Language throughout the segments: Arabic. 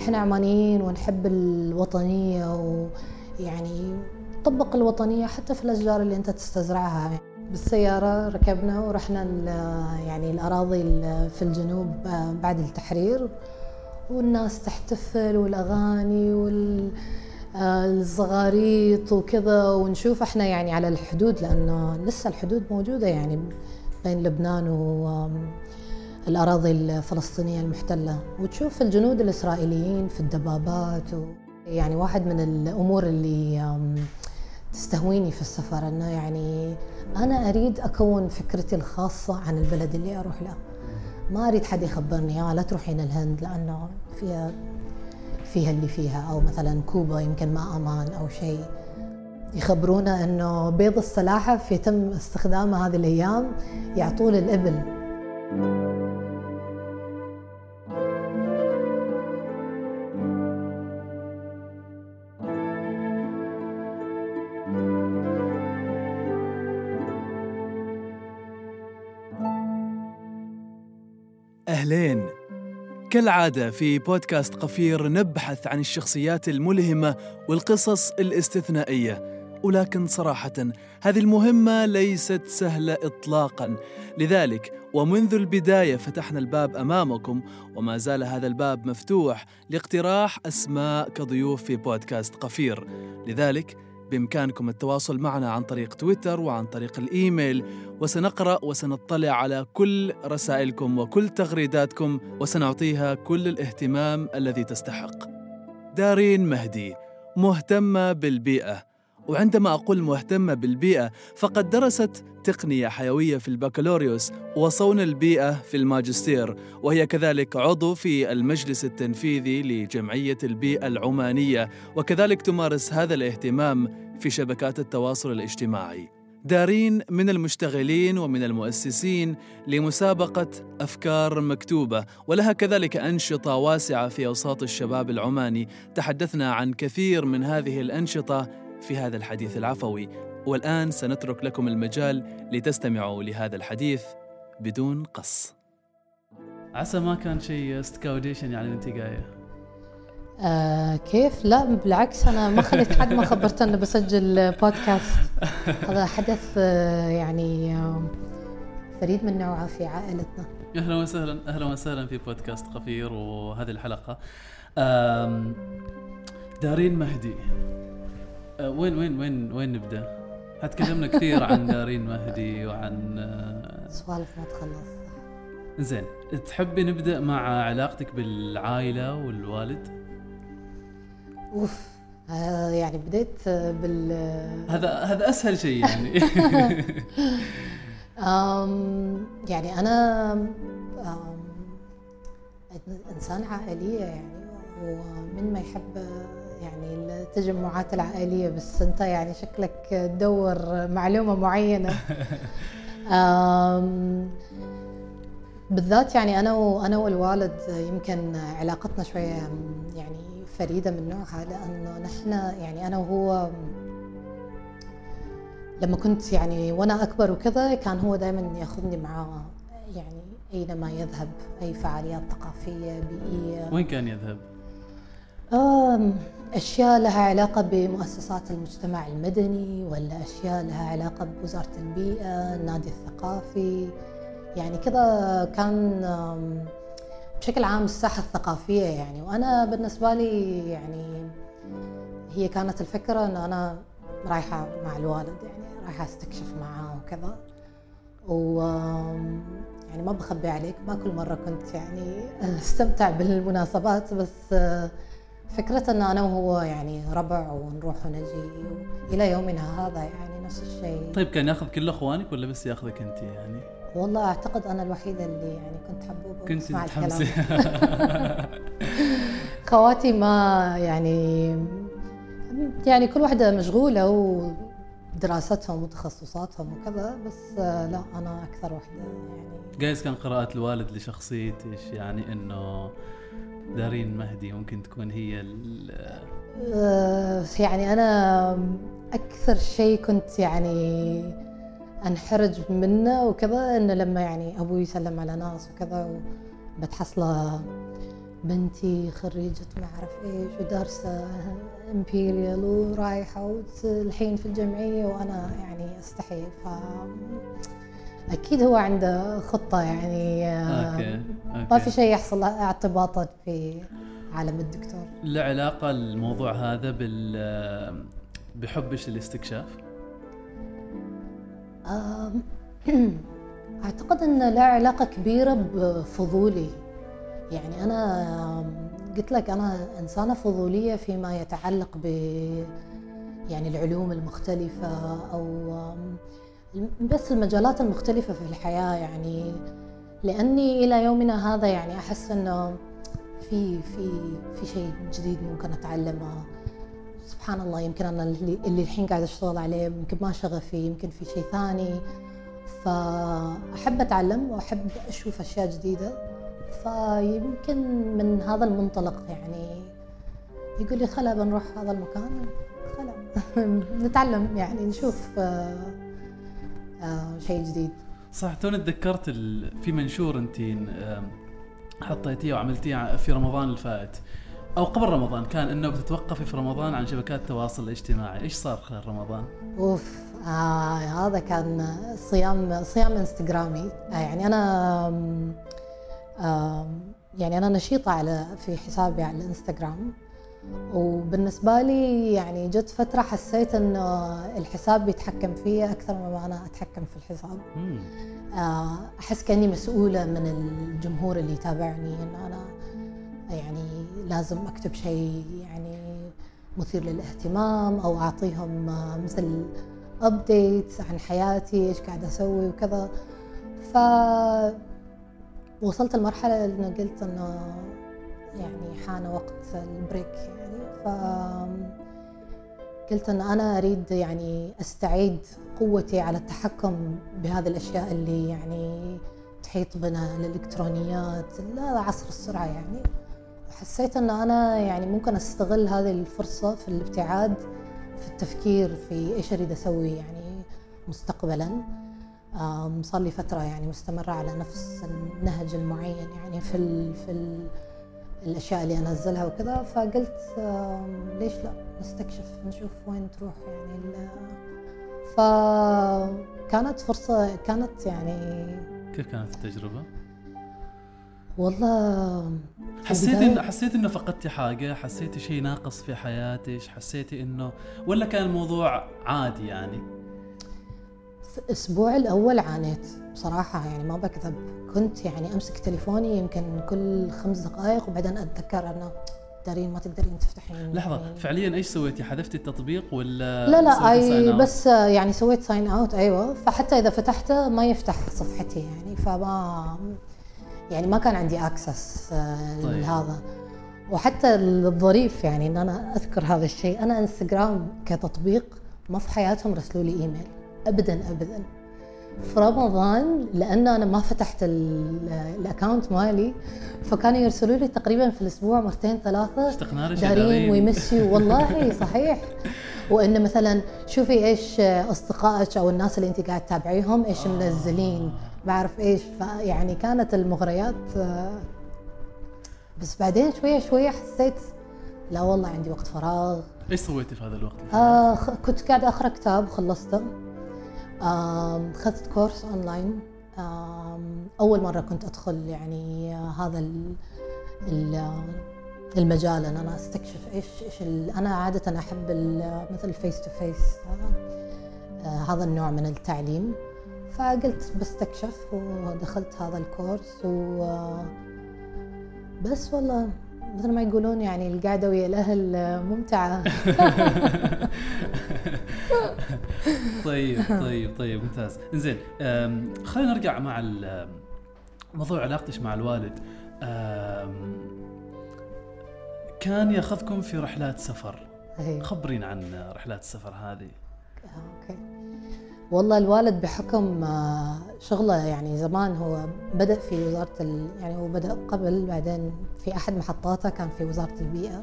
إحنا عمانيين ونحب الوطنية ويعني طبق الوطنية حتى في الأشجار اللي أنت تستزرعها. بالسيارة ركبنا ورحنا يعني الأراضي في الجنوب بعد التحرير. والناس تحتفل والأغاني وال الزغاريط وكذا. ونشوف إحنا يعني على الحدود لأنه لسه الحدود موجودة يعني بين لبنان والأراضي الفلسطينية المحتلة وتشوف الجنود الإسرائيليين في الدبابات و يعني واحد من الأمور اللي تستهويني في السفر أنه يعني أنا أريد أكون فكرتي الخاصة عن البلد اللي أروح له. ما أريد حد يخبرني آه لا تروحين الهند لأنه فيها فيها اللي فيها أو مثلا كوبا يمكن ما أمان أو شيء. يخبرونا إنه بيض السلاحف يتم استخدامه هذه الأيام يعطوه للإبل. أهلين كالعادة في بودكاست قفير نبحث عن الشخصيات الملهمة والقصص الاستثنائية. ولكن صراحة هذه المهمة ليست سهلة إطلاقا. لذلك ومنذ البداية فتحنا الباب أمامكم وما زال هذا الباب مفتوح لاقتراح أسماء كضيوف في بودكاست قفير لذلك بإمكانكم التواصل معنا عن طريق تويتر وعن طريق الإيميل وسنقرأ وسنطلع على كل رسائلكم وكل تغريداتكم وسنعطيها كل الاهتمام الذي تستحق. دارين مهدي مهتمة بالبيئة. وعندما أقول مهتمة بالبيئة فقد درست تقنية حيوية في البكالوريوس وصون البيئة في الماجستير وهي كذلك عضو في المجلس التنفيذي لجمعية البيئة العمانية وكذلك تمارس هذا الاهتمام في شبكات التواصل الاجتماعي. دارين من المشتغلين ومن المؤسسين لمسابقة أفكار مكتوبة ولها كذلك أنشطة واسعة في أوساط الشباب العماني. تحدثنا عن كثير من هذه الأنشطة في هذا الحديث العفوي. والآن سنترك لكم المجال لتستمعوا لهذا الحديث بدون قص. عسى ما كان شيء ستكاوديشن يعني انت جاية آه كيف؟ لا بالعكس أنا ما خليت حد ما خبرت انه بسجل بودكاست هذا حدث آه يعني آه فريد من نوعه في عائلتنا. أهلا وسهلا أهلا وسهلا في بودكاست قفير وهذه الحلقة. دارين مهدي. وين وين وين وين نبدأ؟ تكلمنا كثير عن دارين مهدي وعن آه، سوالف ما تخلص زين تحبي نبدأ مع علاقتك بالعائلة والوالد؟ أوف آه يعني بديت بال هذا هذا أسهل شيء يعني أم يعني أنا أم إنسان عائليه يعني ومن ما يحب يعني التجمعات العائلية بس أنت يعني شكلك تدور معلومة معينة بالذات يعني أنا وأنا والوالد يمكن علاقتنا شوية يعني فريدة من نوعها لأنه نحن يعني أنا وهو لما كنت يعني وأنا أكبر وكذا كان هو دائما ياخذني معاه يعني أينما يذهب أي فعاليات ثقافية بيئية وين كان يذهب؟ أشياء لها علاقة بمؤسسات المجتمع المدني ولا أشياء لها علاقة بوزارة البيئة النادي الثقافي؟ يعني كذا كان بشكل عام الساحة الثقافية يعني. وأنا بالنسبة لي يعني هي كانت الفكرة أن أنا رايحة مع الوالد يعني رايحة أستكشف معاه وكذا. و يعني ما بخبي عليك ما كل مرة كنت يعني أستمتع بالمناسبات بس فكرة أن أنا وهو يعني ربع ونروح ونجي إلى يومنا هذا يعني نفس الشيء. طيب كان ياخذ كل أخوانك ولا بس ياخذك أنت يعني؟ والله أعتقد أنا الوحيدة اللي يعني كنت حبوبة كنت تتحمسي خواتي ما يعني يعني كل واحدة مشغولة ودراستهم وتخصصاتهم وكذا بس لا أنا أكثر واحدة يعني جايز كان قراءة الوالد لشخصيتك يعني إنه دارين مهدي ممكن تكون هي آه، يعني أنا أكثر شيء كنت يعني أنحرج منه وكذا إنه لما يعني أبوي يسلم على ناس وكذا بتحصله بنتي خريجة ما أعرف إيش ودارسة Imperial ورايحة الحين في الجمعية وأنا يعني أستحي. ف أكيد هو عنده خطة يعني آه، okay. ما في شيء يحصل اعتباطا في عالم الدكتور. له علاقه الموضوع هذا بال بحبش للاستكشاف آم، أعتقد أن له علاقة كبيرة بفضولي. يعني أنا آم، قلت لك أنا إنسانة فضولية فيما يتعلق ب يعني العلوم المختلفة أو آم، بس المجالات المختلفة في الحياة يعني لأني إلى يومنا هذا يعني أحس أنه في في في شيء جديد ممكن أتعلمه. سبحان الله يمكن أنا اللي, الحين قاعدة أشتغل عليه يمكن ما شغفي يمكن في شيء ثاني. فأحب أتعلم وأحب أشوف أشياء جديدة. فيمكن من هذا المنطلق يعني يقول لي خلا بنروح هذا المكان خلا. نتعلم يعني نشوف. آه، آه، شيء جديد. صح توني تذكرت ال... في منشور انت حطيتيه وعملتيه في رمضان الفائت أو قبل رمضان كان إنه بتتوقفي في رمضان عن شبكات التواصل الاجتماعي، إيش صار خلال رمضان؟ أوف آه هذا كان صيام صيام إنستغرامي. آه يعني أنا آم، يعني أنا نشيطة على في حسابي على الإنستغرام. وبالنسبة لي يعني جت فترة حسيت انه الحساب بيتحكم فيا أكثر مما أنا أتحكم في الحساب. آه، أحس كأني مسؤولة من الجمهور اللي يتابعني انه أنا يعني لازم أكتب شيء يعني مثير للاهتمام أو أعطيهم آه، مثل updates عن حياتي إيش قاعدة أسوي وكذا ف وصلت لمرحلة انه قلت إنه يعني حان وقت ال break يعني. ف قلت إن أنا أريد يعني أستعيد قوتي على التحكم بهذه الأشياء اللي يعني تحيط بنا الإلكترونيات عصر السرعة يعني. وحسيت إن أنا يعني ممكن أستغل هذه الفرصة في الابتعاد في التفكير في إيش أريد أسوي يعني مستقبلا. صار لي فترة يعني مستمرة على نفس النهج المعين يعني في ال في ال الأشياء اللي أنزلها وكذا فقلت ليش لا نستكشف نشوف وين تروح يعني فكانت فرصة كانت يعني كيف كانت التجربة؟ والله حسيتي انه حسيتي إنه فقدتي حاجة، حسيتي شيء ناقص في حياتك، حسيتي إنه ولا كان الموضوع عادي يعني؟ في الأسبوع الأول عانيت بصراحة يعني ما بكذب كنت يعني أمسك تليفوني يمكن كل خمس دقائق وبعدين أتذكر إنه دارين ما تقدرين تفتحين لحظة يعني فعليا إيش سويتي؟ حذفتي التطبيق ولا لا لا أي؟ بس يعني سويت sign out أيوه فحتى إذا فتحته ما يفتح صفحتي يعني فما يعني ما كان عندي access طيب. لهذا وحتى الظريف يعني إن أنا أذكر هذا الشيء أنا انستغرام كتطبيق ما في حياتهم رسلوا لي ايميل ابدا ابدا. في رمضان لأنه أنا ما فتحت ال- ال account مالي فكانوا يرسلوا لي تقريبا في الأسبوع مرتين ثلاثة اشتقنا لك دارين. ويمسي والله صحيح. وإن مثلا شوفي إيش أصدقائك أو الناس اللي أنت قاعد تتابعيهم إيش منزلين. ما أعرف إيش. فيعني كانت المغريات آه، بس بعدين شوية شوية حسيت لا والله عندي وقت فراغ. إيش سويتي في هذا الوقت؟ آه كنت قاعدة أقرأ كتاب خلصته. آم، اخذت course online. أول مرة كنت أدخل يعني هذا ال- ال- المجال. ان أنا أستكشف إيش إيش أنا عادة أحب مثل face to face هذا النوع من التعليم. فقلت بستكشف ودخلت هذا ال course و آه، بس والله مثل ما يقولون يعني القعدة ويا الأهل آه، ممتعة. طيب طيب طيب ممتاز. زين خلينا نرجع مع موضوع علاقتك مع الوالد. كان ياخذكم في رحلات سفر. أي. خبرينا عن رحلات السفر هذه. أوكي. والله الوالد بحكم آه، شغله يعني زمان هو بدأ في وزارة ال... يعني هو بدأ قبل بعدين في أحد محطاته كان في وزارة البيئة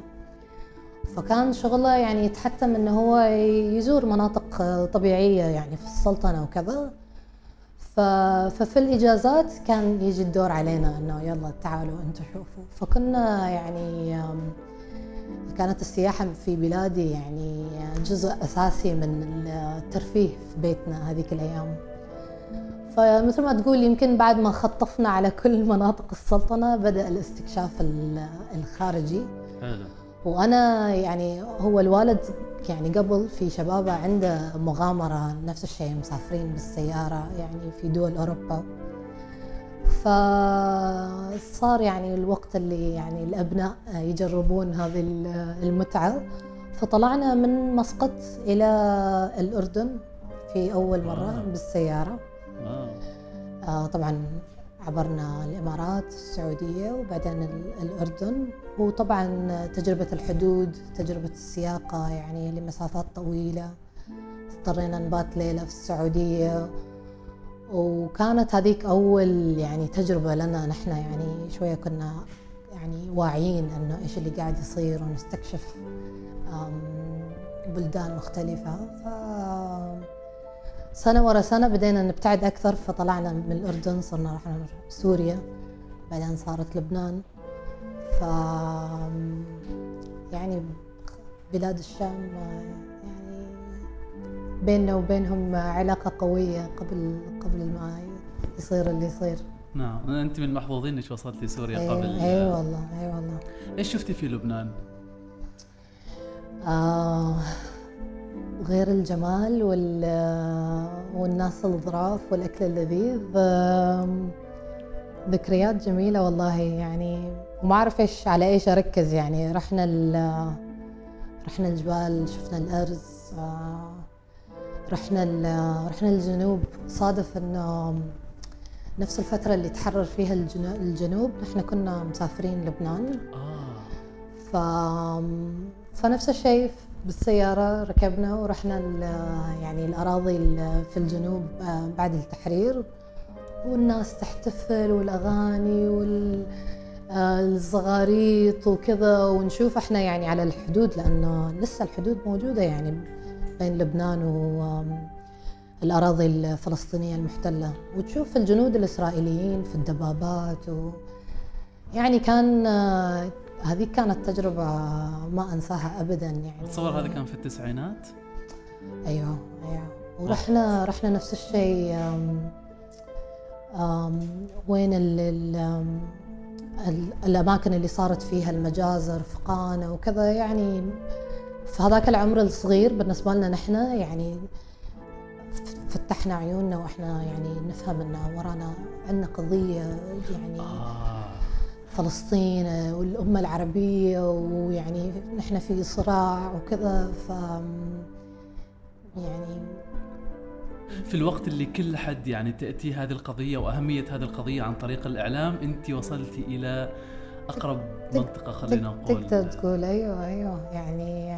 فكان شغله يعني يتحتم إنه هو يزور مناطق آه، طبيعية يعني في السلطنة وكذا. ففي الإجازات كان يجي الدور علينا إنه يلا تعالوا أنتم شوفوا فكنا يعني كانت السياحة في بلادي يعني جزء أساسي من الترفيه في بيتنا هذيك الأيام. فمثل ما تقول يمكن بعد ما خطفنا على كل مناطق السلطنة بدأ الاستكشاف ال- الخارجي. وأنا يعني هو الوالد يعني قبل في شبابه عنده مغامرة نفس الشيء مسافرين بالسيارة يعني في دول أوروبا. فصار يعني الوقت اللي يعني الأبناء يجربون هذه المتعة. فطلعنا من مسقط إلى الأردن في أول مرة آه. بالسيارة. واو آه، طبعا عبرنا الإمارات السعودية وبعدين ال- الأردن. وطبعا تجربة الحدود تجربة السياقة يعني لمسافات طويلة. اضطرينا نبات ليلة في السعودية. وكانت هذيك أول يعني تجربة لنا نحن يعني شوية كنا يعني واعيين إنه إيش اللي قاعد يصير ونستكشف بلدان مختلفة. ف سنة ورا سنة بدينا نبتعد أكثر فطلعنا من الأردن صرنا رحنا سوريا. بعدين صارت لبنان. ف يعني بلاد الشام يعني بيننا وبينهم علاقة قوية قبل قبل ما يصير اللي يصير. نعم. أنت من المحظوظين إنك وصلتي سوريا اي قبل. أي والله اي والله. إيش شفتي في لبنان؟ آه غير الجمال وال والناس الظراف والأكل اللذيذ. ذكريات جميلة والله يعني. وما أعرف إيش على إيش أركز يعني. رحنا ال رحنا الجبال شفنا الأرز. آه، رحنا ال- رحنا الجنوب. صادف إنه نفس الفترة اللي تحرر فيها الجنو- الجنوب نحن كنا مسافرين لبنان. آه. ف... فنفس الشيء بالسيارة ركبنا ورحنا ال- يعني الأراضي ال- في الجنوب آه، بعد التحرير. والناس تحتفل والأغاني وال آه، وكذا ونشوف إحنا يعني على الحدود لأنه لسه الحدود موجودة يعني بين لبنان والأراضي الفلسطينية المحتلة. وتشوف الجنود الإسرائيليين في الدبابات و يعني كان آه، هذه كانت تجربة ما أنساها أبدا يعني. اتصور هذا كان في التسعينات؟ أيوه أيوه. ورحنا رحنا نفس الشيء آم، آم، وين ال ال آم، ال- الأماكن اللي صارت فيها المجازر فقانه وكذا يعني في هذاك العمر الصغير بالنسبة لنا نحن يعني فتحنا عيوننا وإحنا يعني نفهم إن ورانا عندنا قضية يعني آه. فلسطين والأمة العربية ويعني نحن في صراع وكذا ف يعني في الوقت اللي كل حد يعني تأتي هذه القضية وأهمية هذه القضية عن طريق الإعلام أنت وصلتي إلى أقرب تك- منطقة خلينا نقول. تقدر تقول أيوه أيوه. يعني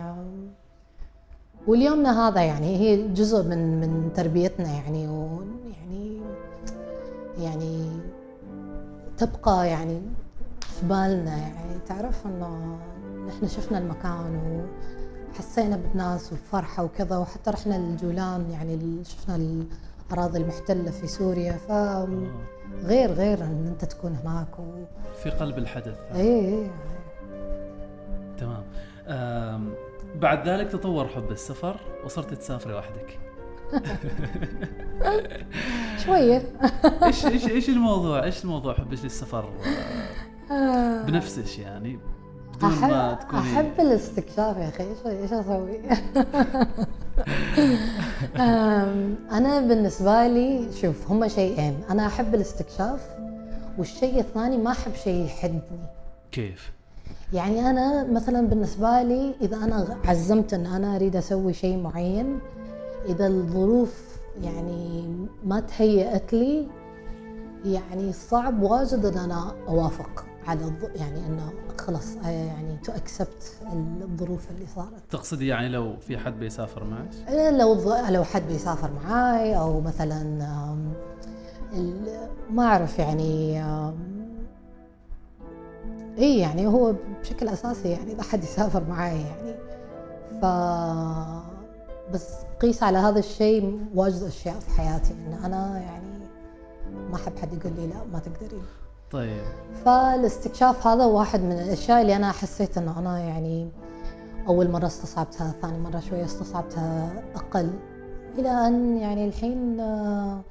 واليومنا هذا يعني هي جزء من من تربيتنا يعني ويعني يعني تبقى يعني في بالنا يعني. تعرف إنه نحن شفنا المكان وحسينا بالناس والفرحة وكذا وحتى رحنا الجولان يعني شفنا الأراضي المحتلة في سوريا فغير غير إن أنت تكون هناك و... في قلب الحدث. اي اي تمام. آم، بعد ذلك تطور حب السفر وصرت تسافري وحدك شوية. إيش إيش إيش الموضوع؟ إيش الموضوع حبك للسفر آه، بنفسك يعني؟ بدون ما تكوني أحب الاستكشاف يا أخي. إيش إيش أسوي؟ أم، أنا بالنسبة لي شوف هما شيئين. أنا أحب الاستكشاف والشيء الثاني ما أحب شيء يحدني. كيف؟ يعني أنا مثلا بالنسبة لي إذا أنا عزمت أن أنا أريد أسوي شيء معين إذا الظروف يعني ما تهيأت لي يعني صعب واجد أن أنا أوافق. على الظ- يعني أنه خلاص آه، يعني تو أكسبت الظروف اللي صارت. تقصدي يعني لو في حد بيسافر معك؟ إيه لو ض- لو حد بيسافر معاي أو مثلا ما أعرف يعني إي يعني هو بشكل أساسي يعني إذا حد يسافر معاي يعني. ف بس قيس على هذا الشيء واجد أشياء في حياتي إن أنا يعني ما أحب حد يقول لي لا ما تقدرين. طيب. فالاستكشاف هذا واحد من الأشياء اللي أنا حسيت إنه أنا يعني أول مرة استصعبتها ثاني مرة شوية استصعبتها أقل. إلى أن يعني الحين آه،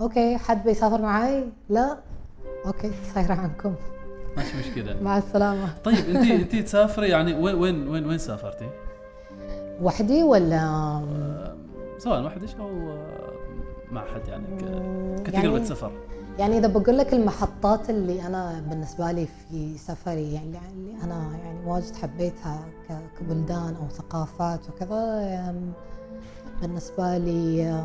okay حد بيسافر معي لا. okay صايره عنكم. ماشي مشكله مع السلامة. طيب أنت أنت تسافري يعني وين وين وين وين سافرتي؟ وحدي ولا؟ آه، سواء وحدك أو آه، مع حد يعني كتجربه يعني- سفر. يعني إذا بقول لك المحطات اللي أنا بالنسبة لي في سفري يعني اللي أنا يعني واجد حبيتها كبلدان أو ثقافات وكذا بالنسبة لي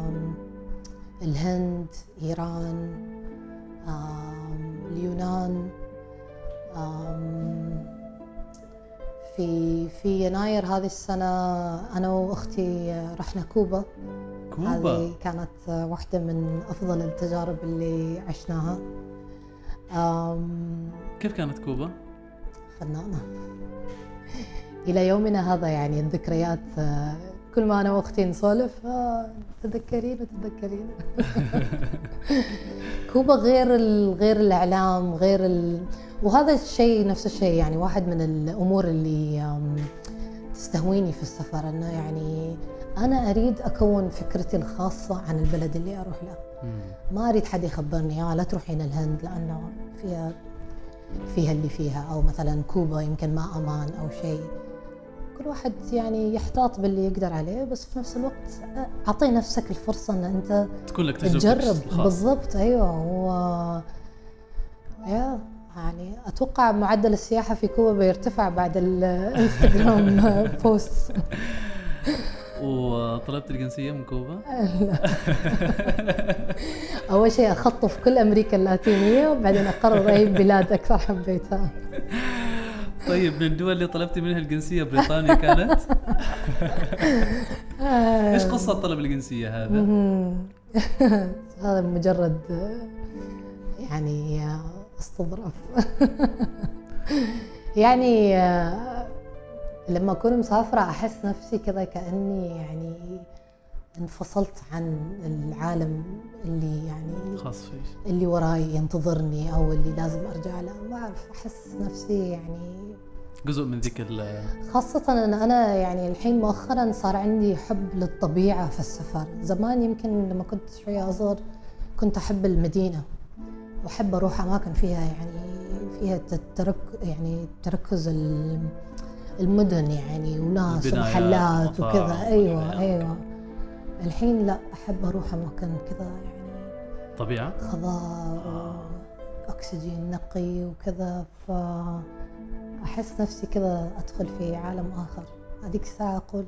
الهند إيران اليونان في في يناير هذه السنة أنا وأختي رحنا كوبا. كوبا؟ هذه كانت واحدة من أفضل التجارب اللي عشناها. كيف كانت كوبا؟ فنانة. إلى يومنا هذا يعني الذكريات آه، كل ما أنا وأختي نسولف آه تذكرين تذكرين كوبا غير غير الإعلام غير ال... وهذا الشيء نفس الشيء يعني واحد من الأمور اللي تستهويني في السفر إنه يعني أنا أريد أكون فكرتي الخاصة عن البلد اللي أروح له. ما أريد حد يخبرني آه لا تروحين الهند لأنه فيها فيها اللي فيها أو مثلا كوبا يمكن ما أمان أو شيء كل واحد يعني يحتاط باللي يقدر عليه بس في نفس الوقت أعطي نفسك الفرصة إن أنت تكون لك تجرب. بالضبط أيوه و يا يعني أتوقع معدل السياحة في كوبا بيرتفع بعد الانستغرام بوست وطلبت الجنسية من كوبا؟ أول شيء اخطف كل أمريكا اللاتينية وبعدين أقرر أي بلاد أكثر حبيتها طيب من الدول اللي طلبتي منها الجنسية بريطانيا كانت؟ إيش قصة طلب الجنسية هذا؟ هذا مجرد يعني استظراف يعني لما أكون مسافرة أحس نفسي كذا كأني يعني انفصلت عن العالم اللي يعني خاص فيش اللي وراي ينتظرني أو اللي لازم أرجع له. ما أعرف أحس نفسي يعني جزء من ذيك ال- خاصة أن أنا يعني الحين مؤخرا صار عندي حب للطبيعة في السفر. زمان يمكن لما كنت شوية أصغر كنت أحب المدينة. وأحب أروح أماكن فيها يعني فيها ترك يعني تركز ال- المدن يعني وناس ومحلات وكذا. أيوة والحياة أيوة. الحين لا أحب أروح أماكن كذا يعني طبيعة؟ خضار أكسجين نقي وكذا. فأحس نفسي كذا أدخل في عالم آخر. هذيك الساعة أقول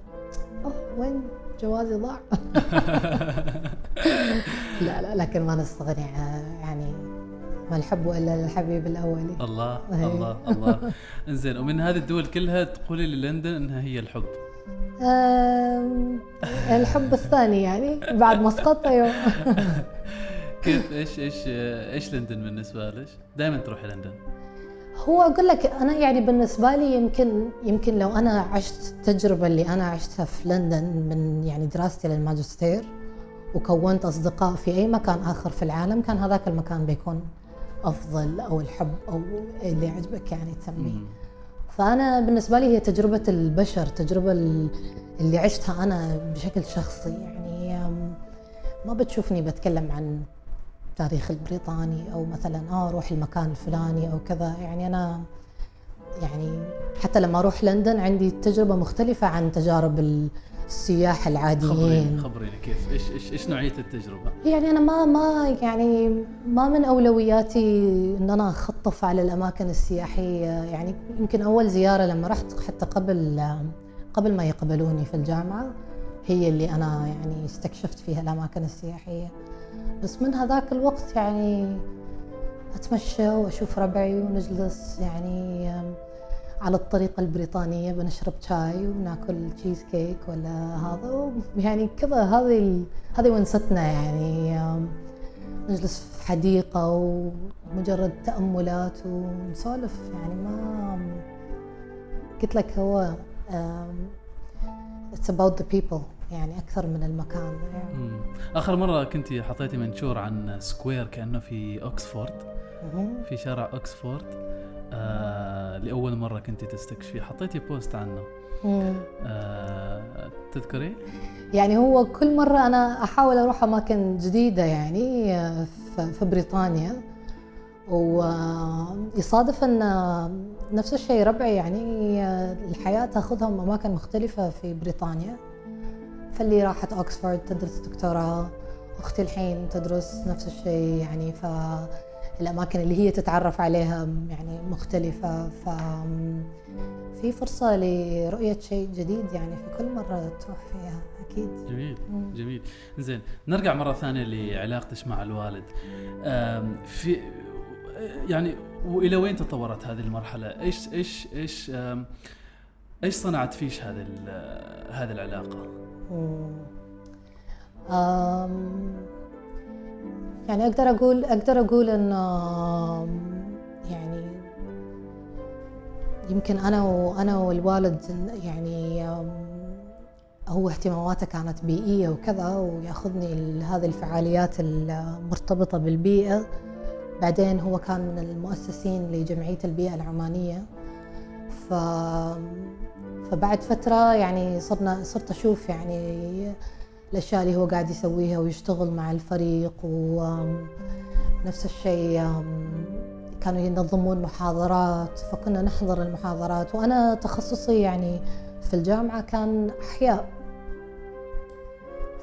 أوه وين جوازي ضاع؟ لا لا لكن ما نستغني يعني ما الحب إلا للحبيب الأولي. الله أي. الله الله. إنزين ومن هذه الدول كلها تقولي للندن إنها هي الحب. الحب الثاني يعني بعد مسقط أيوه. كيف إيش إيش إيش لندن بالنسبة لك؟ دائما تروحي لندن. هو أقول لك أنا يعني بالنسبة لي يمكن يمكن لو أنا عشت التجربة اللي أنا عشتها في لندن من يعني دراستي للماجستير وكونت أصدقاء في أي مكان آخر في العالم كان هذاك المكان بيكون أفضل أو الحب أو اللي يعجبك يعني تسميه. فأنا بالنسبة لي هي تجربة البشر تجربة ال- اللي عشتها أنا بشكل شخصي يعني ما بتشوفني بتكلم عن التاريخ البريطاني أو مثلا آه أروح المكان الفلاني أو كذا يعني أنا يعني حتى لما أروح لندن عندي تجربة مختلفة عن تجارب السياح العاديين. خبريني كيف؟ إيش إيش إيش نوعية التجربة؟ يعني أنا ما ما يعني ما من أولوياتي إن أنا أخطف على الأماكن السياحية. يعني يمكن أول زيارة لما رحت حتى قبل قبل ما يقبلوني في الجامعة هي اللي أنا يعني استكشفت فيها الأماكن السياحية. بس من هذاك الوقت يعني أتمشى وأشوف ربعي ونجلس. يعني على الطريقة البريطانية بنشرب شاي وناكل تشيز كيك ولا هذا يعني كذا هذه هذه ونستنا يعني نجلس في حديقة ومجرد تأملات ونسولف يعني ما قلت لك هو it's about the people يعني أكثر من المكان يعني. مم. آخر مرة كنت حطيتي منشور عن square كأنه في اوكسفورد. في شارع اوكسفورد آه لأول مرة كنت تستكشفيه حطيتي post عنه. آه تذكري؟ يعني هو كل مرة أنا أحاول أروح أماكن جديدة يعني آه، ف- في بريطانيا. ويصادف أن نفس الشيء ربعي يعني آه، الحياة تأخذهم أماكن مختلفة في بريطانيا. فاللي راحت أوكسفورد تدرس دكتوراه أختي الحين تدرس نفس الشيء يعني فالأماكن اللي هي تتعرف عليها يعني مختلفة. ف في فرصة لرؤية شيء جديد يعني في كل مرة تروح فيها أكيد. جميل مم. جميل. زين نرجع مرة ثانية لعلاقتك مع الوالد. في يعني وإلى وين تطورت هذه المرحلة؟ إيش إيش إيش إيش صنعت فيش هذه هذه العلاقة؟ مم. أم، يعني أقدر أقول أقدر أقول إن أم، يعني يمكن أنا وأنا والوالد يعني هو اهتماماته كانت بيئية وكذا ويأخذني لهذه الفعاليات المرتبطة بالبيئة. بعدين هو كان من المؤسسين لجمعية البيئة العمانية. ف فبعد فترة يعني صرنا صرت أشوف يعني الأشياء اللي هو قاعد يسويها ويشتغل مع الفريق ونفس الشيء كانوا ينظمون محاضرات فكنا نحضر المحاضرات. وأنا تخصصي يعني في الجامعة كان أحياء.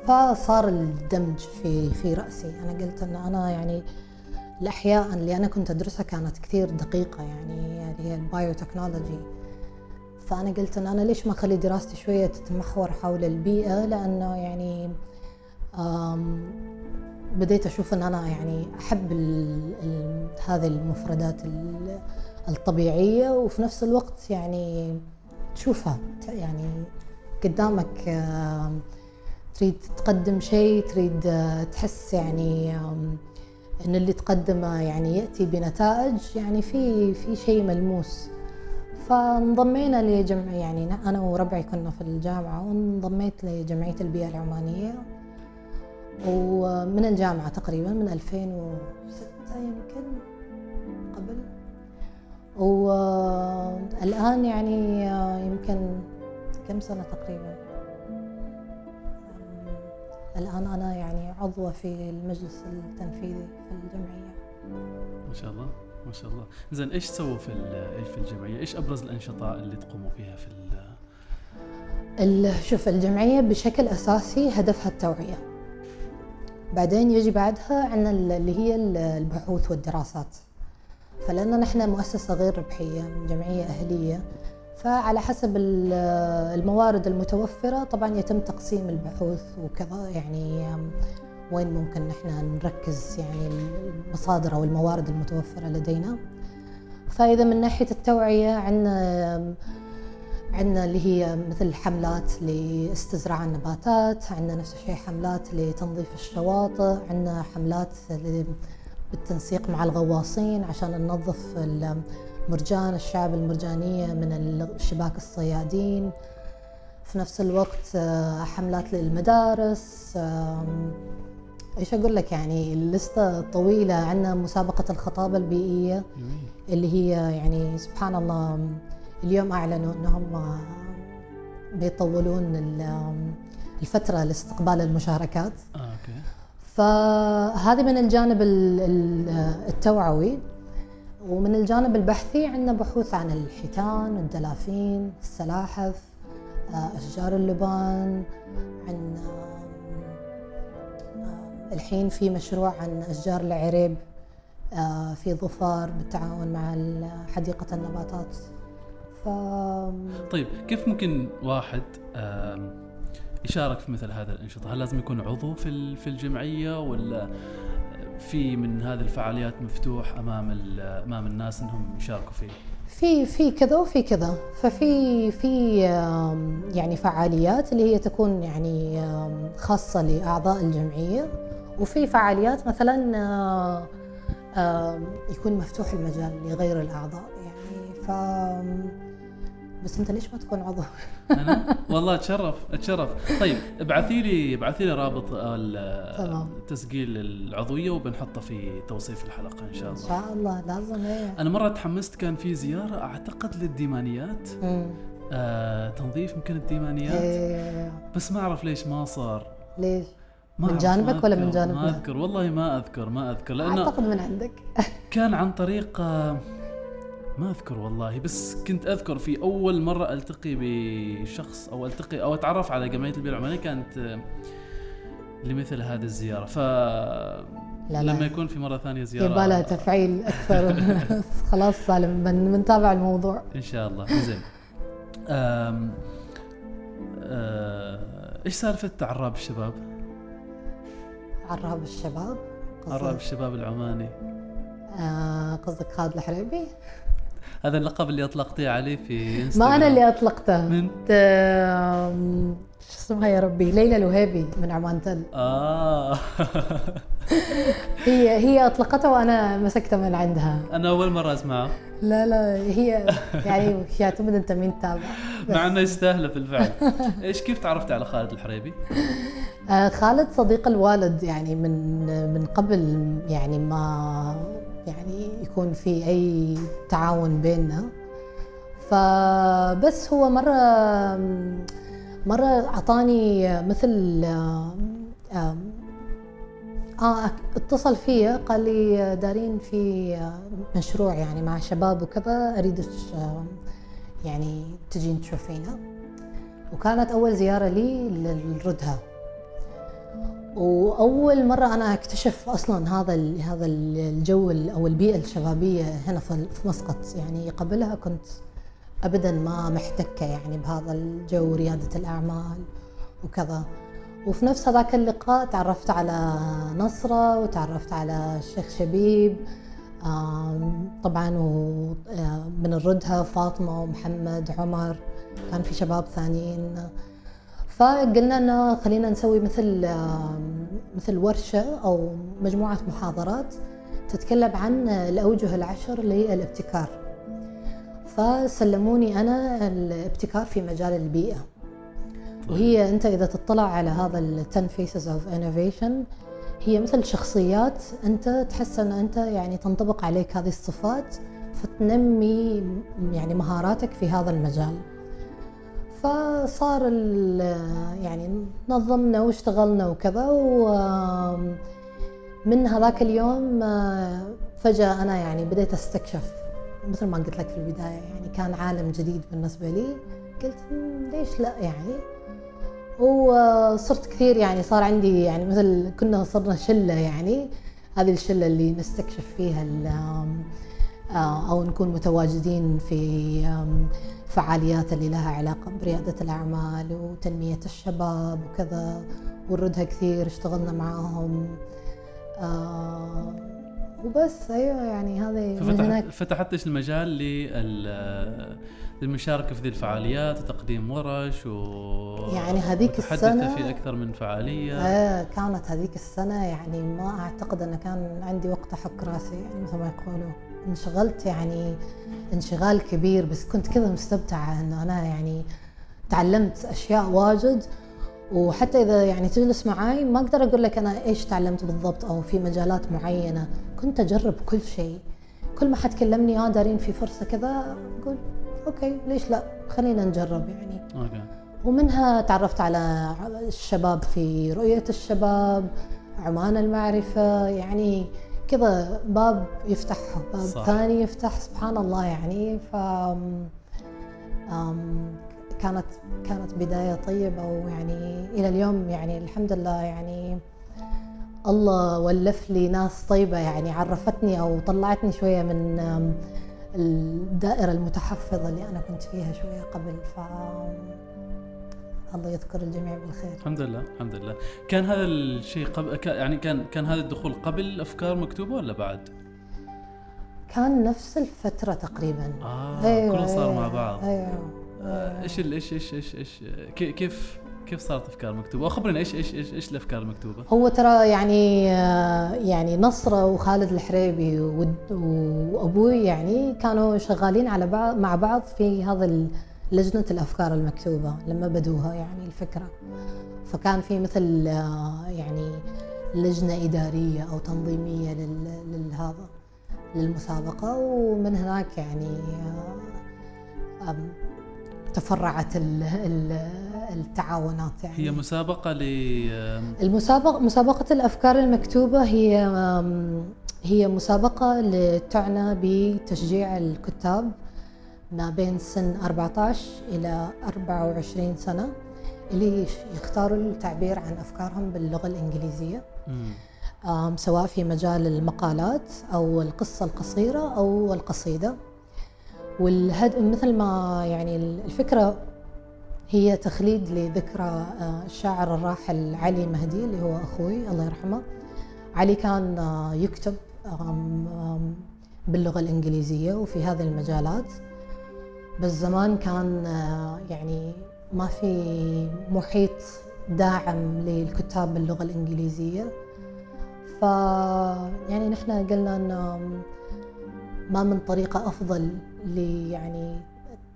فصار الدمج في في رأسي. أنا قلت أن أنا يعني الأحياء اللي أنا كنت أدرسها كانت كثير دقيقة يعني اللي هي ال biotechnology فأنا قلت إن أنا ليش ما أخلي دراستي شوية تتمحور حول البيئة؟ لأنه يعني بديت أشوف إن أنا يعني أحب ال ال هذه المفردات ال- الطبيعية وفي نفس الوقت يعني تشوفها يعني قدامك تريد تقدم شيء تريد آه، تحس يعني إن اللي تقدمه يعني يأتي بنتائج يعني في في شيء ملموس. فانضمينا لجمع يعني أنا وربعي كنا في الجامعة وانضميت لجمعية البيئة العمانية ومن الجامعة تقريبا من 2006 يمكن قبل. والآن يعني يمكن كم سنة تقريبا؟ الآن أنا يعني عضوة في المجلس التنفيذي في الجمعية. ما شاء الله. ما شاء الله. زين إيش تسووا في في الجمعية؟ إيش أبرز الأنشطة اللي تقوموا فيها في شوف الجمعية بشكل أساسي هدفها التوعية. بعدين يجي بعدها عندنا ال- اللي هي ال- البحوث والدراسات. فلأن نحن مؤسسة غير ربحية جمعية أهلية فعلى حسب ال- الموارد المتوفرة طبعا يتم تقسيم البحوث وكذا يعني وين ممكن نحن نركز يعني المصادر أو الموارد المتوفرة لدينا. فإذا من ناحية التوعية عندنا عندنا اللي هي مثل حملات لاستزراع النباتات عندنا نفس الشيء حملات لتنظيف الشواطئ عندنا حملات بالتنسيق مع الغواصين عشان ننظف المرجان الشعب المرجانية من الشباك الصيادين. في نفس الوقت حملات للمدارس إيش أقول لك يعني اللستة طويلة عندنا مسابقة الخطابة البيئية جميل. اللي هي يعني سبحان الله اليوم أعلنوا انهم بيطولون ال- الفترة لاستقبال المشاركات. آه أوكي. فهذه من الجانب ال- ال- التوعوي ومن الجانب البحثي عندنا بحوث عن الحيتان الدلافين السلاحف آه، أشجار اللبان عن آه، الحين في مشروع عن أشجار العريب آه، في ظفار بالتعاون مع حديقة النباتات ف طيب كيف ممكن واحد يشارك في مثل هذه الأنشطة؟ هل لازم يكون عضو في في الجمعية ولا في من هذه الفعاليات مفتوح أمام ال- أمام الناس إنهم يشاركوا فيه؟ في في كذا وفي كذا. ففي في يعني فعاليات اللي هي تكون يعني خاصة لأعضاء الجمعية. وفي فعاليات مثلا يكون مفتوح المجال لغير الأعضاء. يعني ف بس انت ليش ما تكون عضو؟ أنا والله أتشرف أتشرف طيب ابعثي لي ابعثي لي رابط. تسجيل العضوية وبنحطه في توصيف الحلقة إن شاء إن الله شاء الله لازم إيه أنا مرة تحمست كان في زيارة أعتقد للديمانيات. آه تنظيف يمكن الديمانيات إيه. بس ما أعرف ليش ما صار ليش؟ ما من جانبك ولا من جانبنا؟ ما أذكر والله ما أذكر ما أذكر لأنه أعتقد من عندك كان عن طريق آه، ما أذكر والله بس كنت أذكر في أول مرة ألتقي بشخص أو ألتقي أو أتعرف على جمعية البيئه العمانية كانت آه، لمثل هذه الزيارة. ف لا. لما يكون في مرة ثانية زيارة يبالها تفعيل أكثر. خلاص سالم بن- بنتابع الموضوع. إن شاء الله. زين. آه، إيش سالفة عراب الشباب؟ عراب الشباب؟ عراب الشباب العماني. آه، قصدك خالد الحريبي هذا اللقب اللي اطلقتيه عليه في انستغرام ما أنا اللي أطلقته. من؟ شو اسمها يا ربي؟ ليلى الوهيبي من عمان تل. آه. هي هي أطلقته وأنا مسكته من عندها. أنا أول مرة أسمعه. لا لا هي يعني يعتمد أنت مين تتابع. مع إنه يستاهل في الفعل. إيش كيف تعرفت على خالد الحريبي؟ آه، خالد صديق الوالد يعني من من قبل يعني ما يعني يكون في أي تعاون بيننا. فبس هو مرة مرة أعطاني مثل آه اتصل فيا قال لي دارين في مشروع يعني مع شباب وكذا اريدك آه، يعني تجين تشوفينه وكانت أول زيارة لي للردها. وأول مرة أنا أكتشف أصلا هذا هذا ال- الجو ال- أو البيئة الشبابية هنا في مسقط. يعني قبلها كنت ابدا ما محتكة يعني بهذا الجو ريادة الأعمال وكذا. وفي نفس هذاك اللقاء تعرفت على نصرة وتعرفت على الشيخ شبيب طبعا ومن الردها فاطمة ومحمد عمر كان في شباب ثانيين. فقلنا إنه خلينا نسوي مثل مثل ورشة أو مجموعة محاضرات تتكلم عن الأوجه العشر للابتكار. فسلموني أنا الابتكار في مجال البيئة. وهي أنت إذا تطلع على هذا ال 10 faces of innovation هي مثل شخصيات أنت تحس إن أنت يعني تنطبق عليك هذه الصفات فتنمي يعني مهاراتك في هذا المجال. فصار يعني نظمنا واشتغلنا وكذا ومن هذاك اليوم آه، فجأة أنا يعني بديت أستكشف مثل ما قلت لك في البداية يعني كان عالم جديد بالنسبة لي. قلت "مم، ليش لا يعني؟ وصرت كثير يعني صار عندي يعني مثل كنا صرنا شلة يعني. هذه الشلة اللي نستكشف فيها آه، أو نكون متواجدين في فعاليات اللي لها علاقة بريادة الأعمال وتنمية الشباب وكذا وردها كثير اشتغلنا معاهم. آه وبس أيوة يعني هذه هناك ففتحت فتحت إيش المجال لل- للمشاركة في ذي الفعاليات وتقديم ورش و يعني هذيك السنة- في أكثر من فعالية. آه كانت هذيك السنة يعني ما أعتقد أن كان عندي وقت أحك راسي يعني مثل ما يقولوا. انشغلت يعني انشغال كبير بس كنت كذا مستمتعة أنه أنا يعني تعلمت أشياء واجد. وحتى إذا يعني تجلس معاي ما أقدر أقول لك أنا إيش تعلمت بالضبط أو في مجالات معينة. كنت أجرب كل شيء. كل ما حد كلمني آه دارين في فرصة كذا أقول okay ليش لا؟ خلينا نجرب يعني. okay. ومنها تعرفت على الشباب في رؤية الشباب عمان المعرفة يعني كذا باب يفتح باب صح. ثاني يفتح سبحان الله يعني ف كانت كانت بداية طيبة ويعني إلى اليوم يعني الحمد لله يعني الله ولف لي ناس طيبة يعني عرفتني أو طلعتني شوية من أم، الدائرة المتحفظة اللي أنا كنت فيها شوية قبل ف الله يذكر الجميع بالخير الحمد لله الحمد لله كان هذا الشيء قبل يعني كان كان هذا الدخول قبل أفكار مكتوبة ولا بعد؟ كان نفس الفترة تقريبا آه كله صار مع بعض أيوة آه، إيش إيش إيش إيش إيش كي- كيف كيف صارت أفكار مكتوبة؟ اخبرنا إيش إيش إيش إيش الأفكار المكتوبة؟ هو ترى يعني آه، يعني نصرة وخالد الحريبي وأبوي يعني كانوا شغالين على بعض مع بعض في هذا ال- لجنة الأفكار المكتوبة لما بدوها يعني الفكرة. فكان في مثل آه، يعني لجنة إدارية أو تنظيمية للهذا للمسابقة. ومن هناك يعني آه، تفرعت ال- ال- التعاونات يعني. هي مسابقة ل المسابقة مسابقة الأفكار المكتوبة هي هي مسابقة تعنى بتشجيع الكتاب ما بين سن 14 إلى 24 سنة اللي يختاروا التعبير عن أفكارهم باللغة الإنجليزية. سواء في مجال المقالات أو القصة القصيرة أو القصيدة. والهد مثل ما يعني الفكرة هي تخليد لذكرى آه، الشاعر الراحل علي مهدي اللي هو أخوي الله يرحمه. علي كان آه، يكتب باللغة الإنجليزية وفي هذه المجالات. بس زمان كان آه، يعني ما في محيط داعم للكتاب باللغة الإنجليزية. ف يعني نحن قلنا إنه ما من طريقة أفضل ل يعني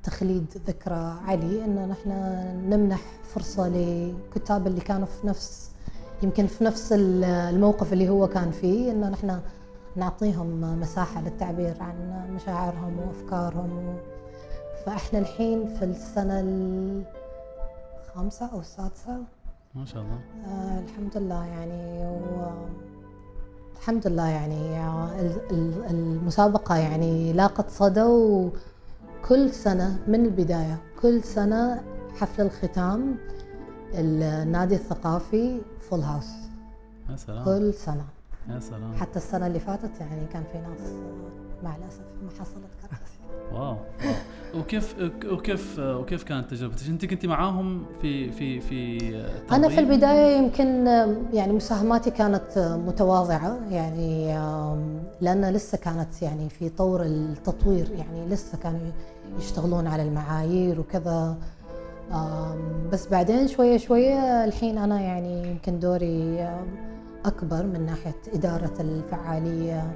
تخليد ذكرى علي إن نحن نمنح فرصة لكتاب اللي كانوا في نفس يمكن في نفس ال- الموقف اللي هو كان فيه إن نحن نعطيهم مساحة للتعبير عن مشاعرهم وأفكارهم و... فإحنا الحين في السنة الخامسة أو السادسة. ما شاء الله. آه الحمد لله يعني و الحمد لله يعني ال- ال- المسابقة يعني لاقت صدى وكل سنة من البداية كل سنة حفل الختام النادي الثقافي full house يا سلام. كل سنة. يا سلام. حتى السنة اللي فاتت يعني كان في ناس مع الأسف ما حصلت كراسي. wow wow. وكيف وكيف وكيف كانت تجربتك؟ انت كنت معاهم في في في أنا في تنظيم؟ البداية يمكن يعني مساهماتي كانت متواضعة يعني لأن لسه كانت يعني في طور التطوير يعني لسه كانوا يشتغلون على المعايير وكذا بس بعدين شوية شوية الحين أنا يعني يمكن دوري آم، أكبر من ناحية إدارة الفعالية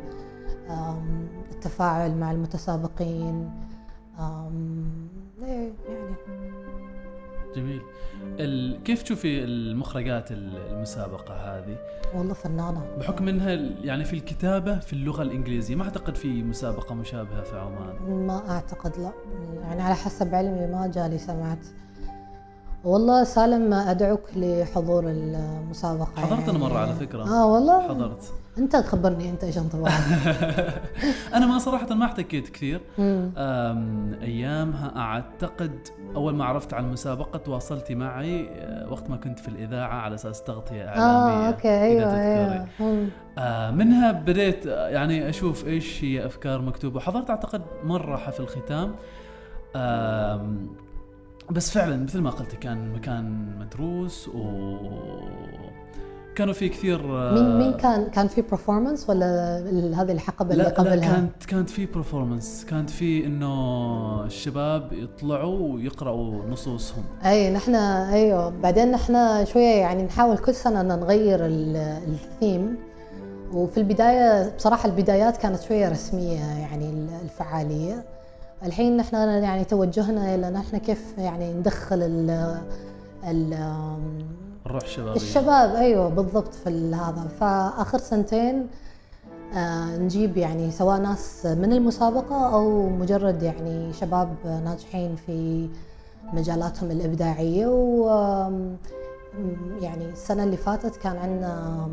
آم، التفاعل مع المتسابقين إيه يعني. جميل. ال... كيف تشوفي المخرجات المسابقة هذه؟ والله فنانة. بحكم إنها يعني في الكتابة في اللغة الإنجليزية ما أعتقد في مسابقة مشابهة في عمان. ما أعتقد لا. يعني على حسب علمي ما جالي سمعت. والله سالم أدعوك لحضور المسابقة. حضرت أنا يعني. مرة على فكرة. آه والله. حضرت. انت خبرني انت إيش انطباعك. أنا ما صراحة ما احتكيت كثير. أيامها أعتقد أول ما عرفت عن المسابقه تواصلتي معي أه، وقت ما كنت في الإذاعة على أساس تغطية إعلامية آه أوكي أيوه. أيوه. مم. آه منها بديت آه، يعني أشوف إيش هي أفكار مكتوبة. حضرت أعتقد مرة حفل ختام. بس فعلا مثل ما قلت كان مكان مدروس و كانوا في كثير آه، مين مين كان كان في performance ولا هذه الحقبه اللي لا لا قبلها؟ كانت كانت في performance كانت في إنه الشباب يطلعوا ويقرأوا نصوصهم. أي نحن أيوه. بعدين نحن شوية يعني نحاول كل سنة ان نغير ال- الثيم وفي البداية بصراحة البدايات كانت شوية رسمية يعني ال- الفعالية. الحين نحن يعني توجهنا إلى نحن كيف يعني ندخل ال ال الروح الشبابيه الشباب أيوه بالضبط في هذا. فآخر سنتين آه نجيب يعني سواء ناس من المسابقة أو مجرد يعني شباب ناجحين في مجالاتهم الإبداعية. و يعني السنة اللي فاتت كان عندنا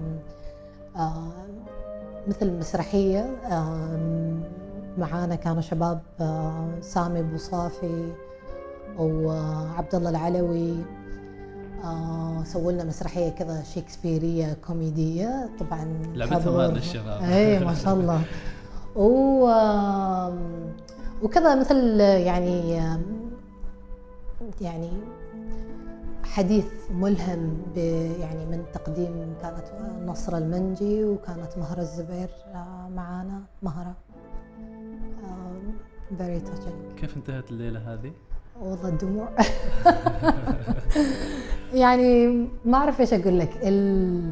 آه مثل مسرحية معانا كانوا شباب آه، سامي بوصافي وعبد الله العلوي. آه سووا لنا مسرحية كذا شكسبيريه كوميدية. طبعا حضور- هذا الشباب. اي ما شاء الله. و وكذا مثل يعني يعني حديث ملهم يعني من تقديم كانت نصر المنجي وكانت مهرة الزبير آه، معانا. مهرة. فيري touching. كيف انتهت الليلة هذه؟ والله الدموع. يعني ما أعرف إيش أقول لك. ال...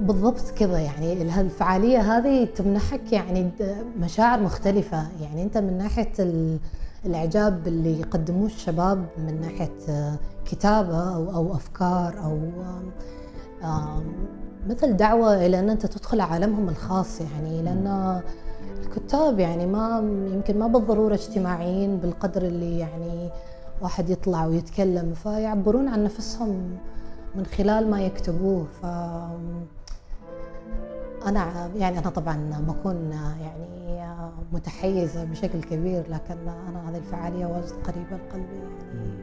بالضبط كذا يعني ال- الفعالية هذه تمنحك يعني مشاعر مختلفة. يعني أنت من ناحية ال... الإعجاب اللي يقدموه الشباب من ناحية كتابة أو أو أفكار أو مثل دعوة إلى أن أنت تدخل عالمهم الخاص. يعني لأن الكتاب يعني ما يمكن ما بالضرورة اجتماعيين بالقدر اللي يعني واحد يطلع ويتكلم فيعبرون عن نفسهم من خلال ما يكتبوه. ف أنا يعني أنا طبعا بكون يعني متحيزة بشكل كبير لكن أنا هذه الفعالية واجد قريبة لقلبي يعني.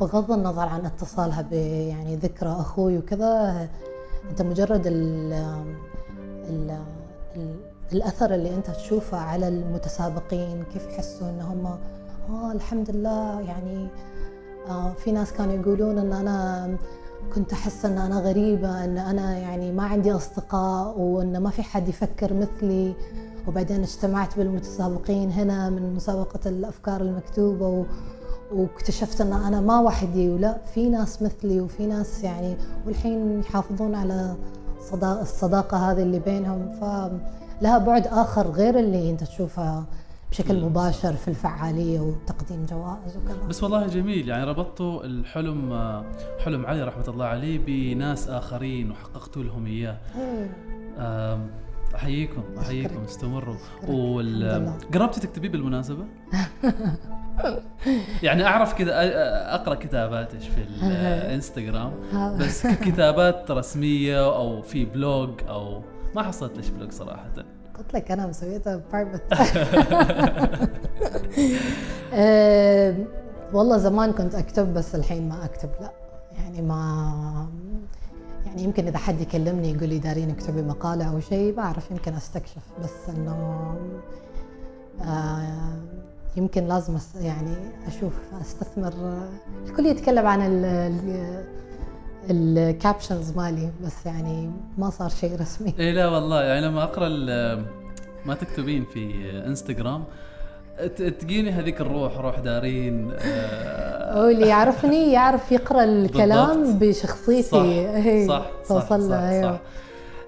بغض النظر عن اتصالها ب يعني ذكرى أخوي وكذا أنت مجرد ال ال ال الأثر اللي أنت تشوفه على المتسابقين كيف يحسوا إن هم آه الحمد لله يعني آه في ناس كانوا يقولون إن أنا كنت أحس إن أنا غريبة إن أنا يعني ما عندي أصدقاء وإن ما في حد يفكر مثلي. وبعدين اجتمعت بالمتسابقين هنا من مسابقة الأفكار المكتوبة و واكتشفت إن أنا ما وحدي ولا في ناس مثلي وفي ناس يعني والحين يحافظون على صدا- الصداقة هذه اللي بينهم. فلها بعد آخر غير اللي أنت تشوفها بشكل مباشر في الفعالية وتقديم جوائز وكذا بس والله جميل يعني ربطتوا الحلم حلم علي رحمة الله عليه بناس آخرين وحققتوا لهم إياه إيه. أحييكم أحييكم. استمروا. وال. قربتي تكتبيه بالمناسبة؟ يعني أعرف كذا أقرأ كتاباتك في الانستغرام. بس كتابات رسمية أو في blog أو ما حصلت ليش blog صراحة. قلت لك أنا مسويتها private والله زمان كنت أكتب بس الحين ما أكتب لا. يعني ما يعني يمكن إذا حد يكلمني يقول لي دارين اكتبي مقالة أو شيء بعرف يمكن أستكشف بس إنه آه يمكن لازم يعني أشوف أستثمر. الكل يتكلم عن ال الكابشنز مالي بس يعني ما صار شيء رسمي. اي لا والله. يعني لما أقرأ ما تكتبين في إنستغرام تجيني هذيك الروح روح دارين آه، هو اللي يعرفني يعرف يقرأ الكلام. بشخصيتي. صح إيه، صح صح صح, له أيوه. صح.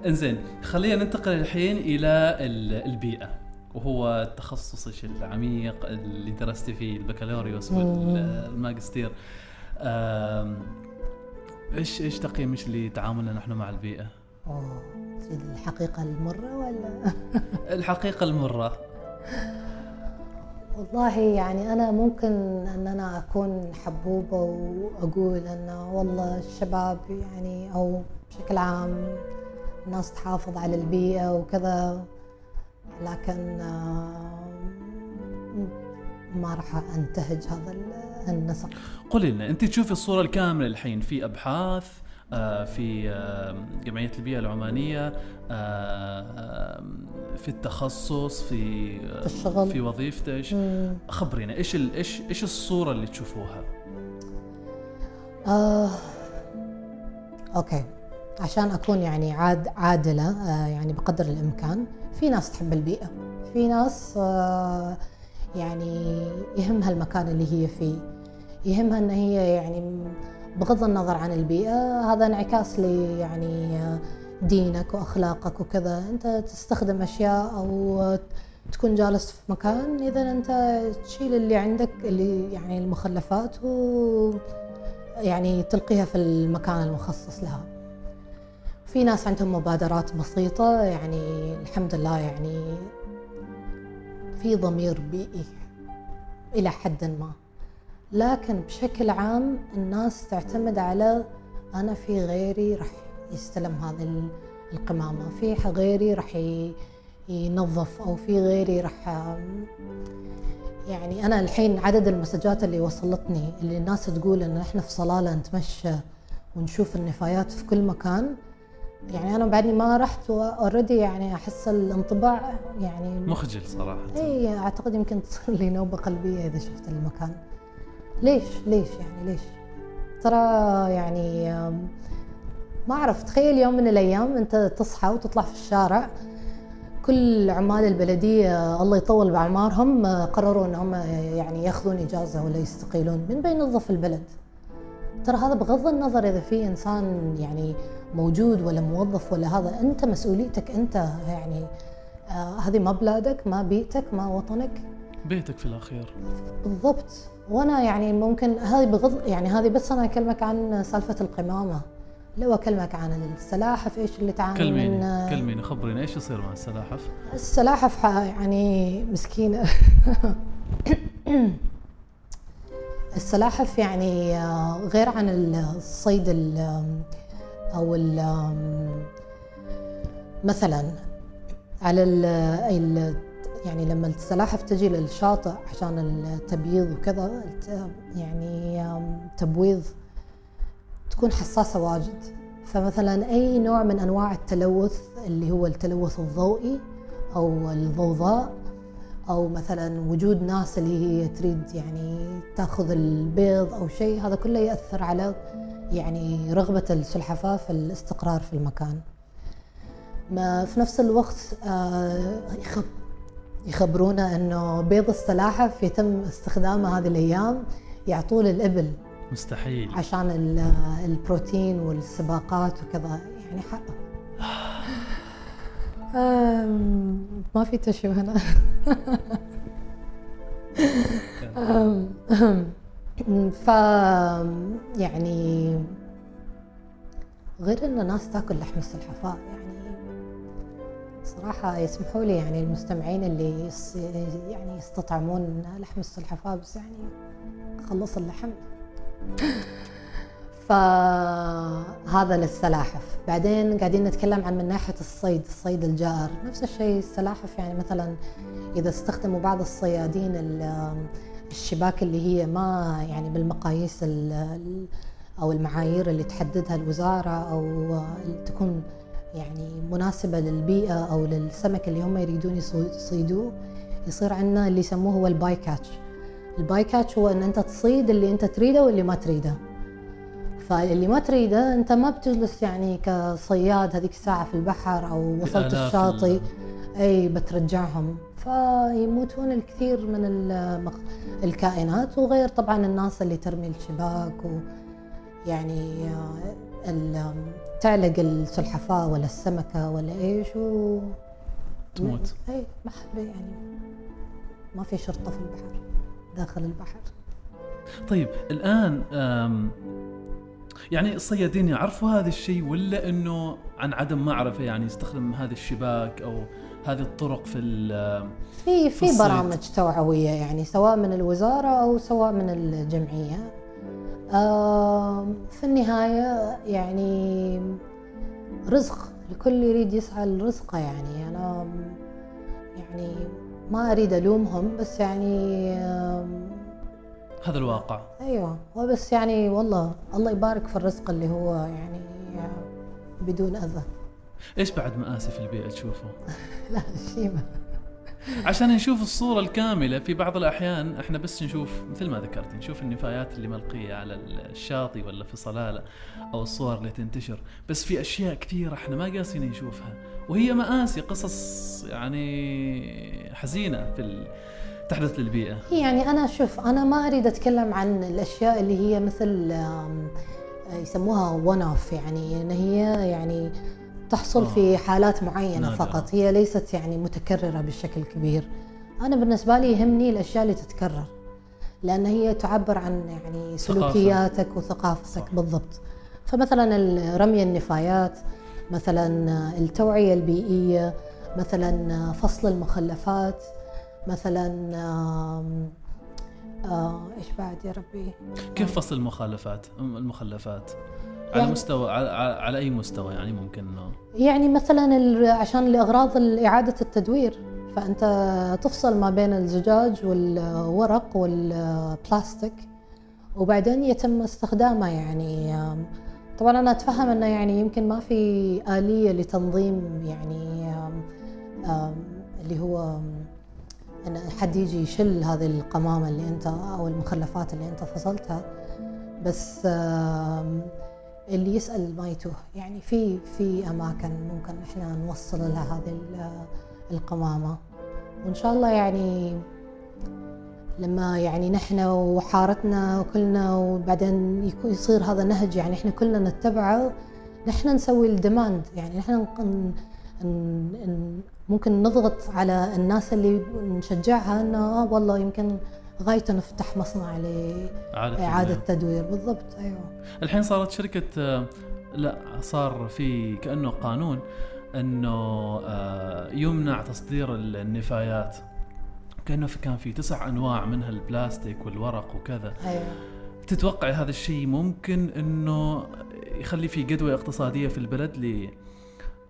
إنزين خلينا ننتقل الحين إلى ال- البيئة وهو تخصصك العميق اللي درستي فيه البكالوريوس والماجستير. إيش إيش تقييمك لتعاملنا نحن مع البيئة؟ أوه، الحقيقة المرة ولا الحقيقة المرة والله يعني أنا ممكن إن أنا أكون حبوبة وأقول إن والله الشباب يعني أو بشكل عام الناس تحافظ على البيئة وكذا لكن آه، ما راح أنتهج هذا النسق قولي لنا أنت تشوفي الصورة الكاملة الحين في أبحاث آه، في آه، جمعية البيئة العمانية آه، في التخصص في في الشغل. في وظيفتك. خبرينا إيش إيش إيش الصورة اللي تشوفوها آه، أوكي عشان أكون يعني عاد عادلة يعني بقدر الإمكان في ناس تحب البيئة في ناس آه يعني يهمها المكان اللي هي فيه. يهمها إن هي يعني بغض النظر عن البيئة هذا انعكاس لي يعني دينك وأخلاقك وكذا. أنت تستخدم أشياء أو تكون جالس في مكان إذا أنت تشيل اللي عندك اللي يعني المخلفات و يعني تلقيها في المكان المخصص لها. في ناس عندهم مبادرات بسيطة يعني الحمد لله يعني في ضمير بيئي إلى حد ما. لكن بشكل عام الناس تعتمد على أنا في غيري راح يستلم هذه ال- القمامة في غيري راح ينظف أو في غيري راح يعني أنا الحين عدد المسجات اللي وصلتني اللي الناس تقول إن إحنا في صلالة نتمشى ونشوف النفايات في كل مكان يعني أنا بعدني ما رحت اوريدي يعني أحس الانطباع يعني مخجل صراحة. إي أعتقد يمكن تصير لي نوبة قلبية إذا شفت المكان. ليش؟ ليش يعني؟ ليش؟ ترى يعني ما أعرف تخيل يوم من الأيام أنت تصحى وتطلع في الشارع كل عمال البلدية الله يطول بأعمارهم آه، قرروا إنهم يعني يأخذون إجازة ولا يستقيلون من بينظف البلد. ترى هذا بغض النظر إذا في إنسان يعني موجود ولا موظف ولا هذا أنت مسؤوليتك أنت يعني آه هذه ما بلادك ما بيئتك ما وطنك. بيتك في الاخير بالضبط. وأنا يعني ممكن هذه بغض يعني هذه بس أنا أكلمك عن سالفة القمامة. لو أكلمك عن السلاحف إيش اللي تعاني كلميني من كلميني خبريني إيش يصير مع السلاحف؟ السلاحف يعني مسكينة. السلاحف يعني آه، غير عن الصيد ال- أو مثلا على ال يعني لما السلاحف تجي للشاطئ عشان التبييض وكذا يعني تبويض تكون حساسة واجد. فمثلا أي نوع من أنواع التلوث اللي هو التلوث الضوئي أو الضوضاء أو مثلا وجود ناس اللي هي تريد يعني تأخذ البيض أو شيء هذا كله يأثر على يعني رغبة السلحفاة في الاستقرار في المكان. ما في نفس الوقت آه، يخب يخبرونا إنه بيض السلاحف يتم استخدامه هذه الأيام يعطوه للإبل. مستحيل. عشان ال- البروتين والسباقات وكذا يعني حقه. آم، ما في تشو هنا. ف يعني غير إن الناس تاكل لحم السلحفاة يعني صراحة يسمحوا لي يعني المستمعين اللي يعني يستطعمون لحم السلحفاة بس يعني خلص اللحم. فهذا للسلاحف. بعدين قاعدين نتكلم عن من ناحية الصيد الصيد الجائر نفس الشيء السلاحف يعني مثلا إذا استخدموا بعض الصيادين ال- الشباك اللي هي ما يعني بالمقاييس ال- ال- أو المعايير اللي تحددها الوزارة أو تكون يعني مناسبة للبيئة أو للسمك اللي هم يريدون يصيدوه يصير عندنا اللي يسموه هو ال bycatch. ال bycatch هو إن أنت تصيد اللي أنت تريده واللي ما تريده. فاللي ما تريده أنت ما بتجلس يعني كصياد هذيك الساعة في البحر أو وصلت الشاطئ ال- إي بترجعهم. فيموتون الكثير من. الكائنات وغير طبعا الناس اللي ترمي الشباك و يعني آه، تعلق السلحفاة ولا السمكة ولا إيش و تموت اي ما حد يعني ما في شرطة في البحر داخل البحر طيب الآن يعني الصيادين يعرفوا هذا الشيء ولا إنه عن عدم معرفة يعني يستخدم هذه الشباك أو هذه الطرق في ال- في في. برامج توعويه يعني سواء من الوزارة أو سواء من الجمعية. في النهاية يعني رزق الكل يريد يسعى لرزقه يعني. أنا يعني ما أريد ألومهم بس يعني هذا الواقع. أيوه. وبس يعني والله الله يبارك في الرزق اللي هو يعني بدون أذى. إيش بعد مآسي في البيئة تشوفه؟ لا شيء ما. عشان نشوف الصورة الكاملة في بعض الأحيان إحنا بس نشوف مثل ما ذكرت نشوف النفايات اللي ملقية على الشاطئ ولا في صلالة أو الصور اللي تنتشر. بس في أشياء كثيرة إحنا ما قاسين نشوفها. وهي مآسي قصص يعني حزينة في ال... تحدث للبيئة. يعني أنا شوف أنا ما أريد أتكلم عن الأشياء اللي هي مثل يسموها ون اوف يعني إن هي يعني تحصل آه. في حالات معينة نادرة. فقط. هي ليست يعني متكررة بشكل كبير. أنا بالنسبة لي يهمني الأشياء اللي تتكرر لأن هي تعبر عن يعني سلوكياتك وثقافتك صح. بالضبط. فمثلا رمي النفايات مثلا التوعية البيئية مثلا فصل المخلفات مثلا آه، إيش بعد يا ربي؟ كيف فصل المخالفات؟ المخلفات؟ على يعني- مستوى على, على على أي مستوى يعني ممكن إنه يعني مثلا عشان لاغراض إعادة التدوير فأنت تفصل ما بين الزجاج والورق والبلاستيك وبعدين يتم استخدامه يعني. طبعا أنا أتفهم إنه يعني يمكن ما في آلية لتنظيم يعني اللي هو إن حد يجي يشل هذه القمامة اللي أنت أو المخلفات اللي أنت فصلتها. بس اللي يسأل ما يتوه يعني في في أماكن ممكن إحنا نوصل لها هذه ال- القمامة. وإن شاء الله يعني لما يعني نحن وحارتنا وكلنا وبعدين يصير هذا نهج يعني إحنا كلنا نتبعه نحن نسوي الديماند يعني نحن ممكن نضغط على الناس اللي نشجعها إنه آه والله يمكن غايته نفتح مصنع لإعادة تدوير بالضبط أيوه. الحين صارت شركة آه، لا صار في كأنه قانون أنه آه، يمنع تصدير النفايات. كأنه في كان في تسع أنواع منها البلاستيك والورق وكذا. أيوه. تتوقع هذا الشيء ممكن أنه يخلي في قدوة اقتصادية في البلد ل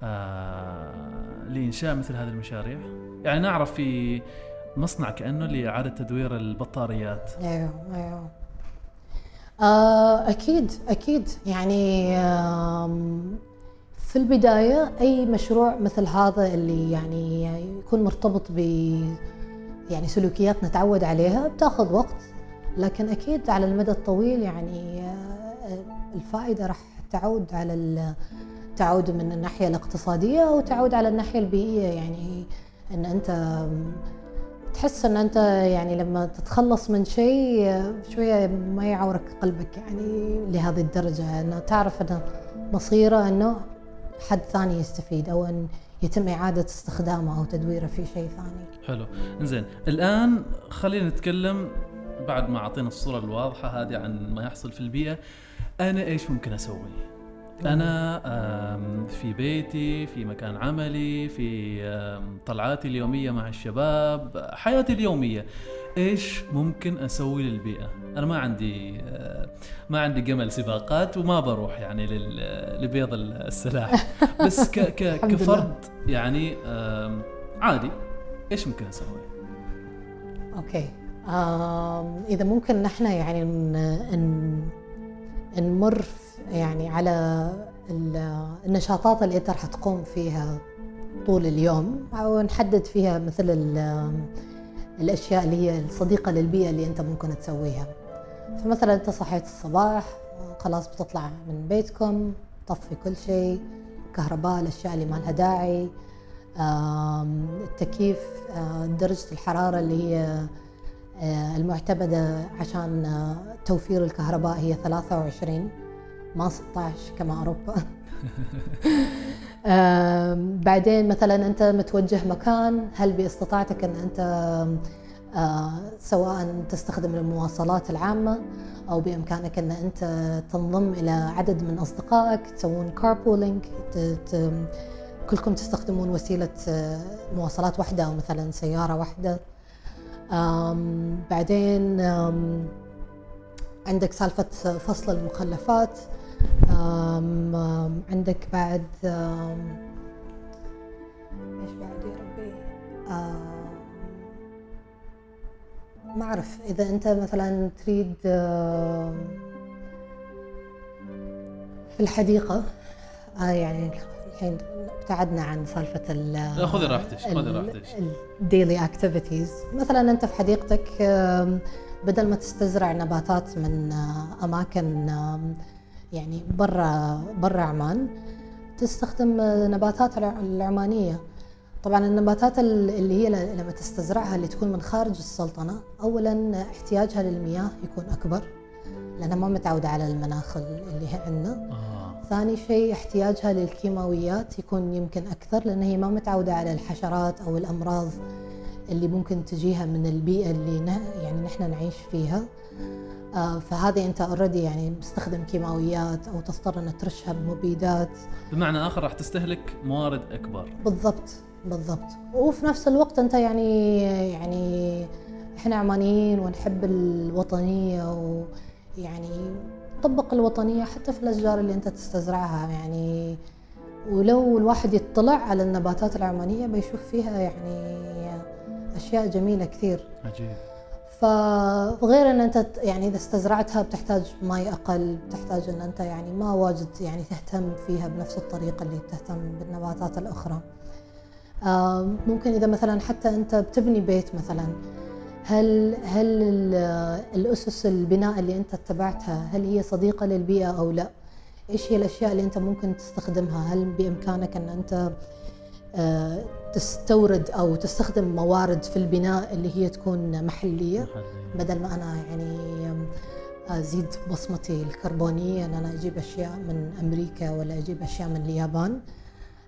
آه لإنشاء مثل هذه المشاريع؟ يعني نعرف في مصنع كأنه لإعادة تدوير البطاريات. أيوه أيوه. آه أكيد أكيد. يعني في البداية أي مشروع مثل هذا اللي يعني يكون مرتبط ب يعني سلوكيات نتعود عليها بتاخذ وقت. لكن أكيد على المدى الطويل يعني آه، الفائدة راح تعود على تعود من الناحية الاقتصادية وتعود على الناحية البيئية. يعني إن أنت تحس إن أنت يعني لما تتخلص من شيء شوية ما يعورك قلبك يعني لهذه الدرجة إنه تعرف انه مصيره إنه حد ثاني يستفيد أو إن يتم إعادة استخدامه أو تدويره في شيء ثاني. حلو، زين، الآن خلينا نتكلم بعد ما أعطينا الصورة الواضحة هذه عن ما يحصل في البيئة، أنا إيش ممكن أسوي؟ أنا في بيتي في مكان عملي في طلعاتي اليومية مع الشباب حياتي اليومية. إيش ممكن أسوي للبيئة؟ أنا ما عندي ما عندي جمل سباقات وما بروح يعني لبيض السلاح. بس ك ك كفرد يعني عادي. إيش ممكن أسوي؟ أوكي. إذا ممكن نحن يعني نمر يعني على النشاطات اللي انت راح تقوم فيها طول اليوم أو نحدد فيها مثل الأشياء اللي هي الصديقة للبيئة اللي انت ممكن تسويها. فمثلا انت صحيت الصباح خلاص بتطلع من بيتكم طفي كل شيء كهرباء الأشياء اللي ما لها داعي التكييف درجة الحرارة اللي هي المعتمدة عشان توفير الكهرباء هي 23 ما 16 كما اوروبا بعدين مثلا أنت متوجه مكان هل بإستطاعتك أن أنت سواء تستخدم المواصلات العامة أو بإمكانك أن أنت تنضم إلى عدد من أصدقائك تسوون كاربولينج كلكم تستخدمون وسيلة مواصلات واحدة أو مثلا سيارة واحدة. بعدين عندك سالفة فصل المخلفات. آم آم عندك بعد إيش بعد يا ربي؟ ما أعرف. إذا أنت مثلا تريد في الحديقة آه يعني الحين ابتعدنا عن سالفة ال لا خذي راحتك خذي راحتك. الديلي اكتيفيتيز مثلا أنت في حديقتك بدل ما تستزرع نباتات من آه، أماكن يعني برا برا عمان تستخدم نباتات العمانية. طبعا النباتات اللي هي لما تستزرعها اللي تكون من خارج السلطنة اولا احتياجها للمياه يكون أكبر لأنها ما متعودة على المناخ اللي هي عندنا. آه. ثاني شيء احتياجها للكيماويات يكون يمكن أكثر لأن هي ما متعودة على الحشرات أو الأمراض اللي ممكن تجيها من البيئة اللي يعني نحن نعيش فيها. فهذه أنت اوريدي يعني مستخدم كيماويات أو تضطر ان ترشها بمبيدات. بمعنى آخر راح تستهلك موارد أكبر. بالضبط بالضبط. وفي نفس الوقت أنت يعني يعني إحنا عمانيين ونحب الوطنية ويعني طبق الوطنية حتى في الأشجار اللي أنت تستزرعها يعني. ولو الواحد يطلع على النباتات العمانية بيشوف فيها يعني أشياء جميلة كثير. عجيب. فغير إن أنت يعني إذا استزرعتها بتحتاج ماء أقل بتحتاج إن أنت يعني ما واجد يعني تهتم فيها بنفس الطريقة اللي تهتم بالنباتات الأخرى. ممكن إذا مثلا حتى أنت بتبني بيت مثلا هل هل الأسس البناء اللي أنت اتبعتها هل هي صديقة للبيئة أو لا؟ إيش هي الأشياء اللي أنت ممكن تستخدمها؟ هل بإمكانك إن أنت تستورد أو تستخدم موارد في البناء اللي هي تكون محلية. بدل ما أنا يعني أزيد بصمتي الكربونية إن أنا أجيب أشياء من أمريكا ولا أجيب أشياء من اليابان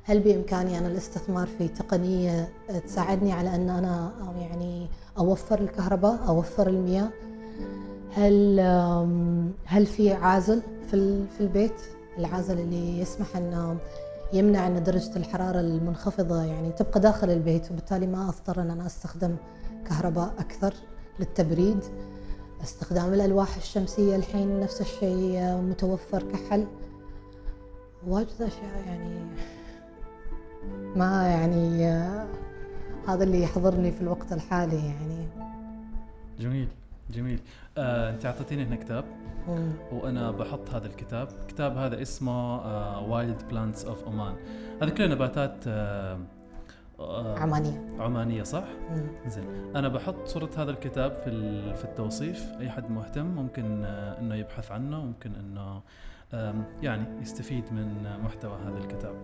هل بإمكاني أنا الاستثمار في تقنية تساعدني على أن أنا يعني أوفر الكهرباء أوفر المياه؟ هل هل في عازل في في البيت؟ العازل اللي يسمح انه يمنع أن درجة الحرارة المنخفضة يعني تبقى داخل البيت وبالتالي ما اضطر أن أنا أستخدم كهرباء أكثر للتبريد. استخدام الألواح الشمسية الحين نفس الشيء متوفر كحل. واجد أشياء يعني ما يعني هذا اللي يحضرني في الوقت الحالي يعني. جميل جميل. آه، أنت أعطيتيني هنا كتاب. مم. وأنا بحط هذا الكتاب الكتاب هذا اسمه Wild Plants of Oman هذه كلها نباتات آه، آه، عمانية عمانية صح؟ مم. زين أنا بحط صورة هذا الكتاب في في التوصيف أي حد مهتم ممكن آه، إنه يبحث عنه ممكن إنه آم، يعني يستفيد من محتوى هذا الكتاب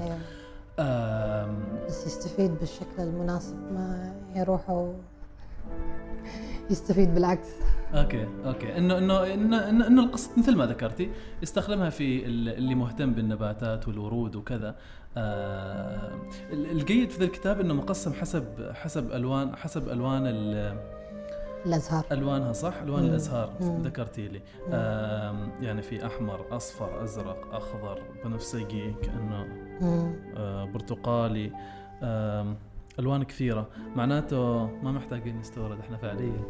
أيوة. آم، بس يستفيد بالشكل المناسب ما يروح و يستفيد بالعكس okay okay. إنه إنه إنه إنه, إنه القصة مثل ما ذكرتي يستخدمها في ال- اللي مهتم بالنباتات والورود وكذا. آه ال- الجيد في ذا الكتاب إنه مقسم حسب حسب ألوان حسب ألوان ال- الأزهار. ألوانها صح؟ ألوان مم. الأزهار مم. ذكرتي لي. آم، يعني في أحمر أصفر أزرق أخضر بنفسجي كأنه. آه برتقالي. آم، ألوان كثيرة. معناته ما محتاجين نستورد إحنا فعليا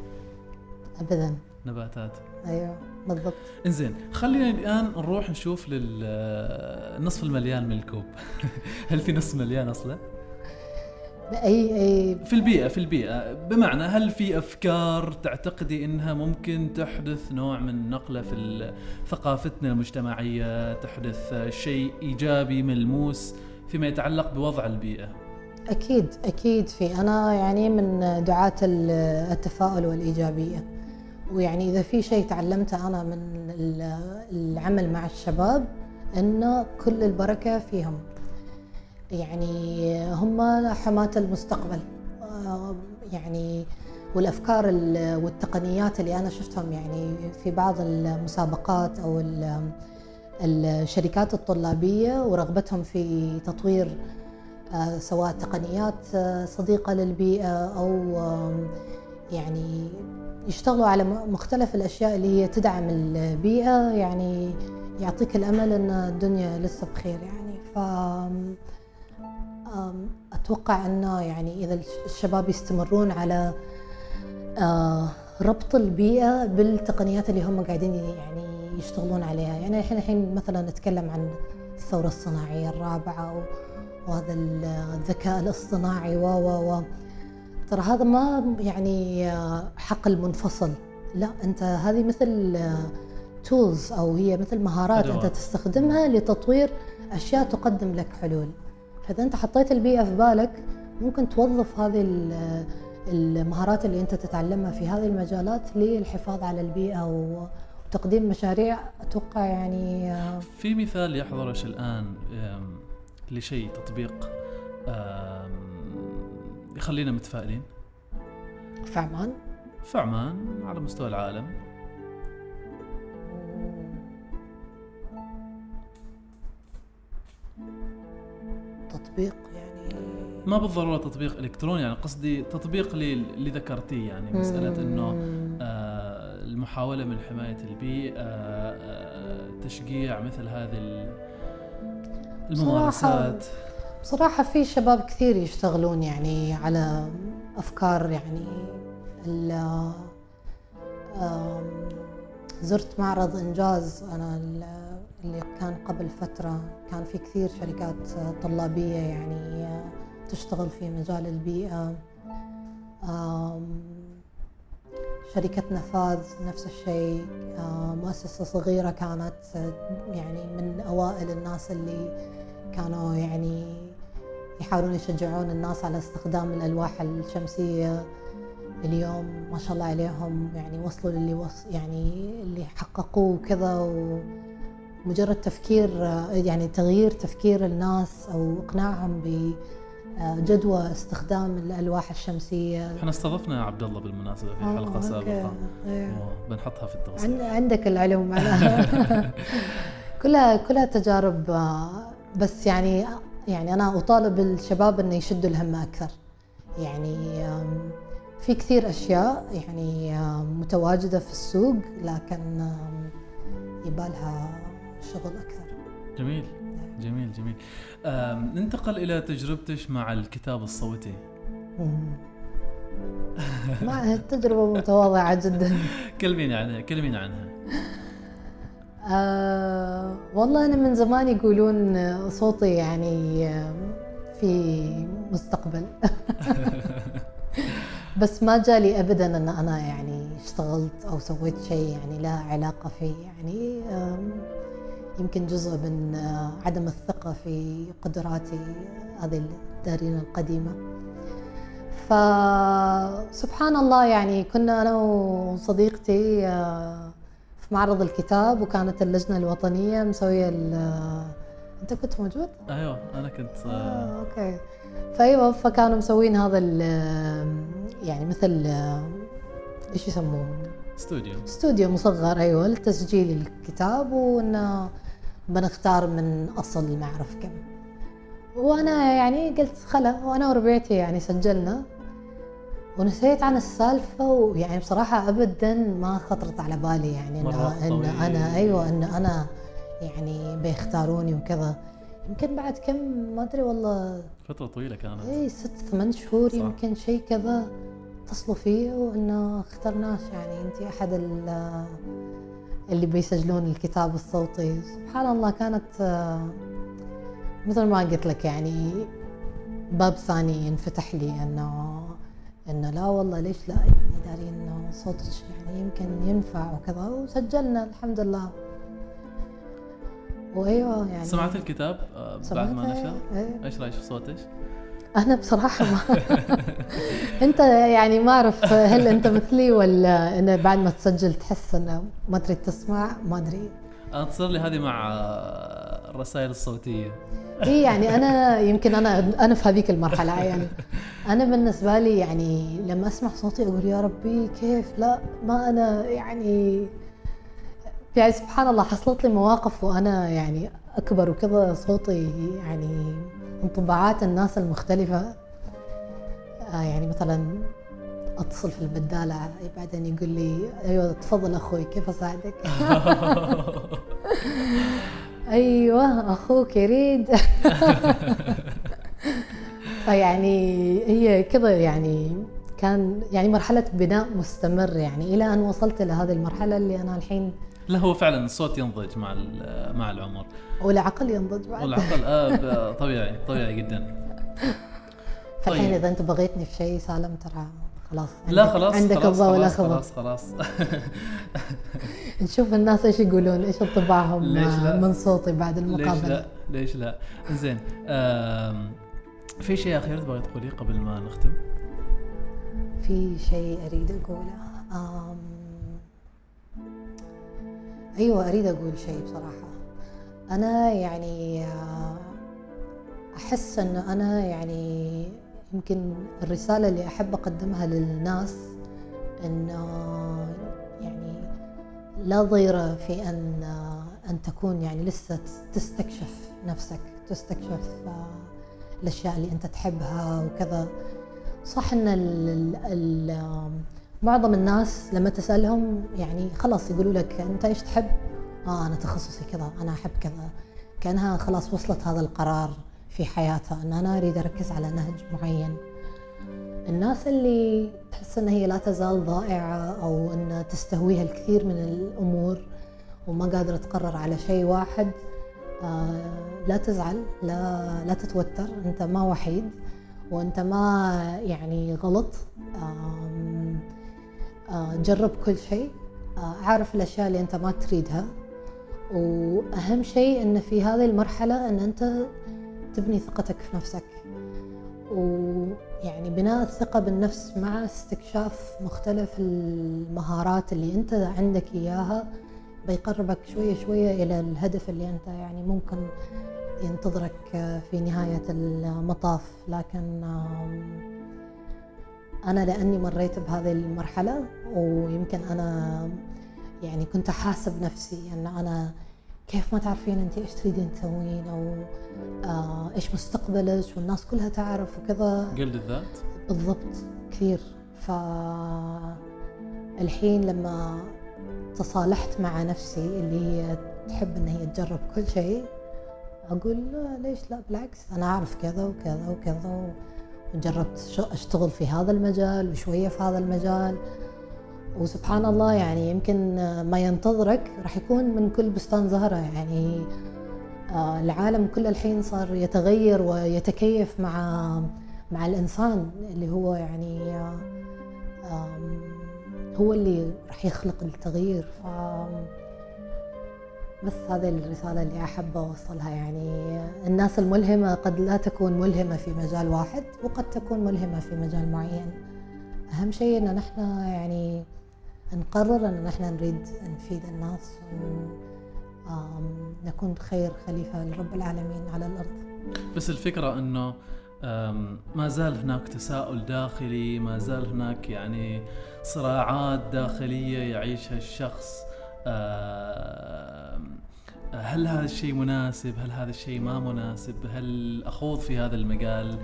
ابدا. نباتات. أيوه بالضبط. إنزين خلينا الآن نروح نشوف للنصف المليان من الكوب. هل في نصف مليان أصلا؟ باي أي. في البيئة في البيئة. بمعنى هل في أفكار تعتقدي إنها ممكن تحدث نوع من نقلة في ثقافتنا المجتمعية تحدث شيء إيجابي ملموس فيما يتعلق بوضع البيئة؟ أكيد أكيد في. أنا يعني من دعاة ال- التفاؤل والإيجابية. ويعني إذا في شيء تعلمته أنا من ال- العمل مع الشباب إنه كل البركة فيهم. يعني هم حماة المستقبل. آه، يعني والأفكار ال- والتقنيات اللي أنا شفتهم يعني في بعض المسابقات أو ال- الشركات الطلابية ورغبتهم في تطوير آه، سواء تقنيات آه، صديقة للبيئة أو يعني يشتغلوا على مختلف الأشياء اللي هي تدعم البيئة يعني يعطيك الأمل إن الدنيا لسه بخير يعني. ف آم، أتوقع انه يعني الش- الشباب يستمرون على آه، ربط البيئة بالتقنيات اللي هم قاعدين يعني يشتغلون عليها. يعني إحنا الحين مثلا نتكلم عن الثورة الصناعية الرابعة و- وهذا ال- الذكاء الاصطناعي و و و ترى هذا ما يعني آه، حقل منفصل لا أنت هذه مثل تولز أو هي مثل مهارات أنت. تستخدمها لتطوير أشياء تقدم لك حلول. فاذا أنت حطيت البيئه في بالك ممكن توظف هذه ال- المهارات اللي أنت تتعلمها في هذه المجالات للحفاظ على البيئه وتقديم مشاريع. أتوقع يعني آه، في مثال يحضرش الآن لشيء تطبيق يخلينا متفائلين. في عمان في عمان على مستوى العالم. تطبيق يعني؟ ما بالضرورة تطبيق إلكتروني يعني قصدي تطبيق اللي ذكرتيه يعني مسألة إنه. آه، المحاولة من حماية البيئة آه، تشجيع مثل هذه ال- الممارسات. بصراحة في شباب كثير يشتغلون يعني على أفكار يعني زرت معرض إنجاز أنا ال- اللي كان قبل فترة. كان في كثير شركات طلابية يعني تشتغل في مجال البيئة. شركة نفاذ نفس الشيء. مؤسسة صغيرة كانت يعني من أوائل الناس اللي كانوا يعني يحاولون يشجعون الناس على استخدام الألواح الشمسية اليوم. ما شاء الله عليهم يعني وصلوا للي وص يعني اللي حققوه وكذا ومجرد تفكير يعني تغيير تفكير الناس أو إقناعهم بجدوى استخدام الألواح الشمسية. إحنا استضفنا عبد الله بالمناسبة في آه، حلقة. سابقة. إيه. بنحطها في التوصيف عندك العلوم. أنا كلها كلها تجارب بس يعني يعني أنا أطالب الشباب إنه يشدوا الهم أكثر. يعني في كثير أشياء يعني آم، متواجدة في السوق لكن يبالها شغل أكثر. جميل. جميل جميل. آم، ننتقل إلى تجربتك مع الكتاب الصوتي. مع تجربة متواضعة جدا. كلميني عنها كلميني عنها. آه والله أنا من زمان يقولون صوتي يعني آه، في مستقبل. بس ما جالي أبدا أن أنا يعني اشتغلت أو سويت شيء يعني لا علاقة فيه يعني يمكن جزء من آه، عدم الثقة في قدراتي هذه الدارين القديمة. فسبحان الله يعني كنا أنا وصديقتي في معرض الكتاب وكانت اللجنة الوطنية مسوية ال- أنت كنت موجود؟ أيوه أنا كنت آه، آه، أوكي. فأيوة فكانوا مسوين هذا ال- يعني مثل آه، إيش يسموه؟ استوديو استوديو مصغر أيوة لتسجيل الكتاب وإنه بنختار من أصل ما أعرف كم. وأنا يعني قلت خلا وأنا وربيعتي يعني سجلنا. ونسيت عن السالفة ويعني بصراحة أبدا ما خطرت على بالي يعني مرة إن. أنا أيوة إن أنا يعني بيختاروني وكذا يمكن بعد كم ما أدري والله فترة طويلة كانت إي ست ثمان شهور صح. يمكن شيء كذا اتصلوا فيه وإنه اخترناش يعني انت أحد ال- اللي بيسجلون الكتاب الصوتي سبحان الله كانت مثل ما قلت لك يعني باب ثاني ينفتح لي إنه انه لا والله ليش لا؟ يعني دارين إنه صوتك يعني يمكن ينفع وكذا. وسجلنا الحمد لله. وأيوة يعني. سمعت الكتاب آه، بعد ما نشر؟ إيه. إيش رأيك في صوتك؟ أنا بصراحة ما أنت يعني ما أعرف هل أنت مثلي ولا انه بعد ما تسجل تحس إنه ما تريد تسمع؟ ما أدري. أنا تصير لي هذه مع آه، الرسائل الصوتية. اي يعني أنا يمكن أنا أنا في هذيك المرحلة يعني. أنا بالنسبة لي يعني لما أسمع صوتي أقول يا ربي كيف؟ لا ما أنا يعني يعني سبحان الله حصلت لي مواقف وأنا يعني أكبر وكذا صوتي يعني انطباعات الناس المختلفة. آه يعني مثلا أتصل في البدالة بعدين يقول لي أيوه تفضل أخوي كيف أساعدك؟ أيوه أخوك يريد. فيعني هي كذا يعني كان يعني مرحلة بناء مستمر يعني إلى أن وصلت إلى هذه المرحلة اللي أنا الحين لا هو فعلا الصوت ينضج مع مع العمر. والعقل ينضج بعد. والعقل آه طبيعي طبيعي جدا. فالحين طيب. إذا أنت بغيتني في شيء سالم ترى خلاص. لا خلاص عندك خلاص الضوء خلاص خلاص. خلاص نشوف الناس إيش يقولون إيش انطباعهم ليش لا؟ من صوتي بعد ليش المقابلة. لا ليش لا؟ زين في شيء أخير تبغي تقوليه قبل ما نختم؟ في شيء أريد أقوله. أم... أيوة أريد أقول شيء بصراحة. أنا يعني آه، أحس أن أنا يعني يمكن الرسالة اللي أحب أقدمها للناس أنه يعني لا ضير في أن آه، أن تكون يعني لسه تستكشف نفسك تستكشف الأشياء اللي أنت تحبها وكذا. صح إن ال ال معظم الناس لما تسألهم يعني خلاص يقولوا لك أنت إيش تحب؟ آه أنا تخصصي كذا أنا أحب كذا. كأنها خلاص وصلت هذا القرار في حياتها إن أنا أريد أركز على نهج معين. الناس اللي تحس إن هي لا تزال ضائعة أو إن تستهويها الكثير من الأمور وما قادرة تقرر على شيء واحد لا تزعل لا لا تتوتر أنت ما وحيد وأنت ما يعني غلط. آه، جرب كل شيء. آه، عارف الأشياء اللي أنت ما تريدها. وأهم شيء إن في هذه المرحلة إن أنت تبني ثقتك في نفسك. ويعني بناء الثقة بالنفس مع استكشاف مختلف المهارات اللي أنت عندك إياها بيقربك شوية شوية إلى الهدف اللي أنت يعني ممكن ينتظرك في نهاية المطاف. لكن أنا لأني مريت بهذه المرحلة ويمكن أنا يعني كنت أحاسب نفسي أن أنا كيف ما تعرفين انت إيش تريدين تسوين أو آه إيش مستقبلك والناس كلها تعرف وكذا. قلد الذات؟ بالضبط كثير. ف الحين لما تصالحت مع نفسي اللي هي تحب إن هي تجرب كل شيء أقول لا ليش لا؟ بالعكس أنا أعرف كذا وكذا وكذا وجربت أشتغل في هذا المجال وشوية في هذا المجال. وسبحان الله يعني يمكن ما ينتظرك راح يكون من كل بستان زهرة يعني آه، العالم كله الحين صار يتغير ويتكيف مع مع الإنسان اللي هو يعني هو اللي راح يخلق التغيير. ف بس هذه الرسالة اللي أحب أوصلها يعني الناس الملهمة قد لا تكون ملهمة في مجال واحد وقد تكون ملهمة في مجال معين. أهم شيء إن نحن يعني نقرر إن نحن نريد نفيد الناس ونكون خير خليفة لرب العالمين على الأرض. بس الفكرة إنه أم، ما زال هناك تساؤل داخلي ما زال هناك يعني صراعات داخلية يعيشها الشخص. هل هذا الشيء مناسب؟ هل هذا الشيء ما مناسب؟ هل أخوض في هذا المجال؟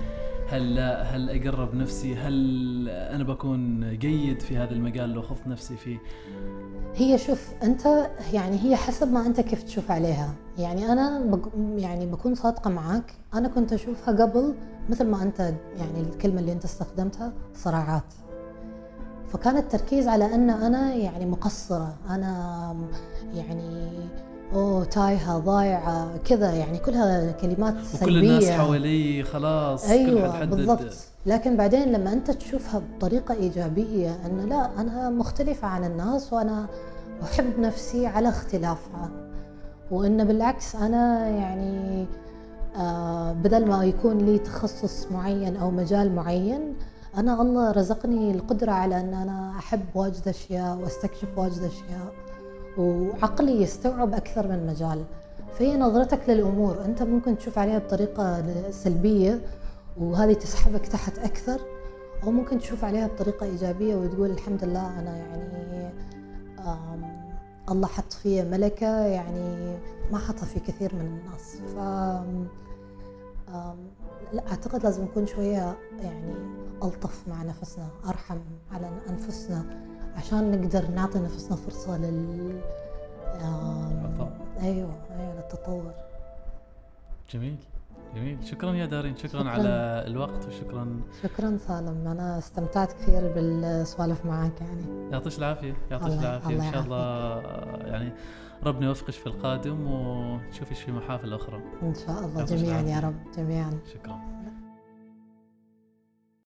هل لا؟ هل أقرب نفسي؟ هل أنا بكون جيد في هذا المجال لو خضت نفسي فيه؟ هي شوف أنت يعني هي حسب ما أنت كيف تشوف عليها. يعني أنا بق يعني بكون صادقة معاك. أنا كنت أشوفها قبل مثل ما أنت يعني الكلمة اللي أنت استخدمتها صراعات. فكان التركيز على أن أنا يعني مقصرة. أنا يعني أوه تايهة ضايعة كذا يعني كلها كلمات سلبيه وكل الناس حوالي خلاص كل أيوه حد حدد. بالضبط. لكن بعدين لما أنت تشوفها بطريقة إيجابية انه لا أنا مختلفة عن الناس وأنا أحب نفسي على اختلافها. وانه بالعكس أنا يعني آه بدل ما يكون لي تخصص معين أو مجال معين أنا الله رزقني القدرة على أن أنا أحب واجد أشياء وأستكشف واجد أشياء. وعقلي يستوعب أكثر من مجال. فهي نظرتك للأمور أنت ممكن تشوف عليها بطريقة سلبية وهذه تسحبك تحت أكثر أو ممكن تشوف عليها بطريقة إيجابية وتقول الحمد لله أنا يعني الله حط فيا ملكة يعني ما حطها في كثير من الناس. ف لا أعتقد لازم نكون شوية يعني ألطف مع نفسنا أرحم على أنفسنا. عشان نقدر نعطي نفسنا فرصة لل. أيوه أيوه للتطور. جميل جميل. شكرا يا دارين شكرا, شكراً. على الوقت وشكرا. شكرا سالم أنا استمتعت كثير بالسوالف معك يعني. يعطيك العافية يعطيك العافية. إن شاء الله يعني ربنا يوفقك في القادم وتشوفي في محافل أخرى. إن شاء الله جميعا يا. رب جميعا. شكرا.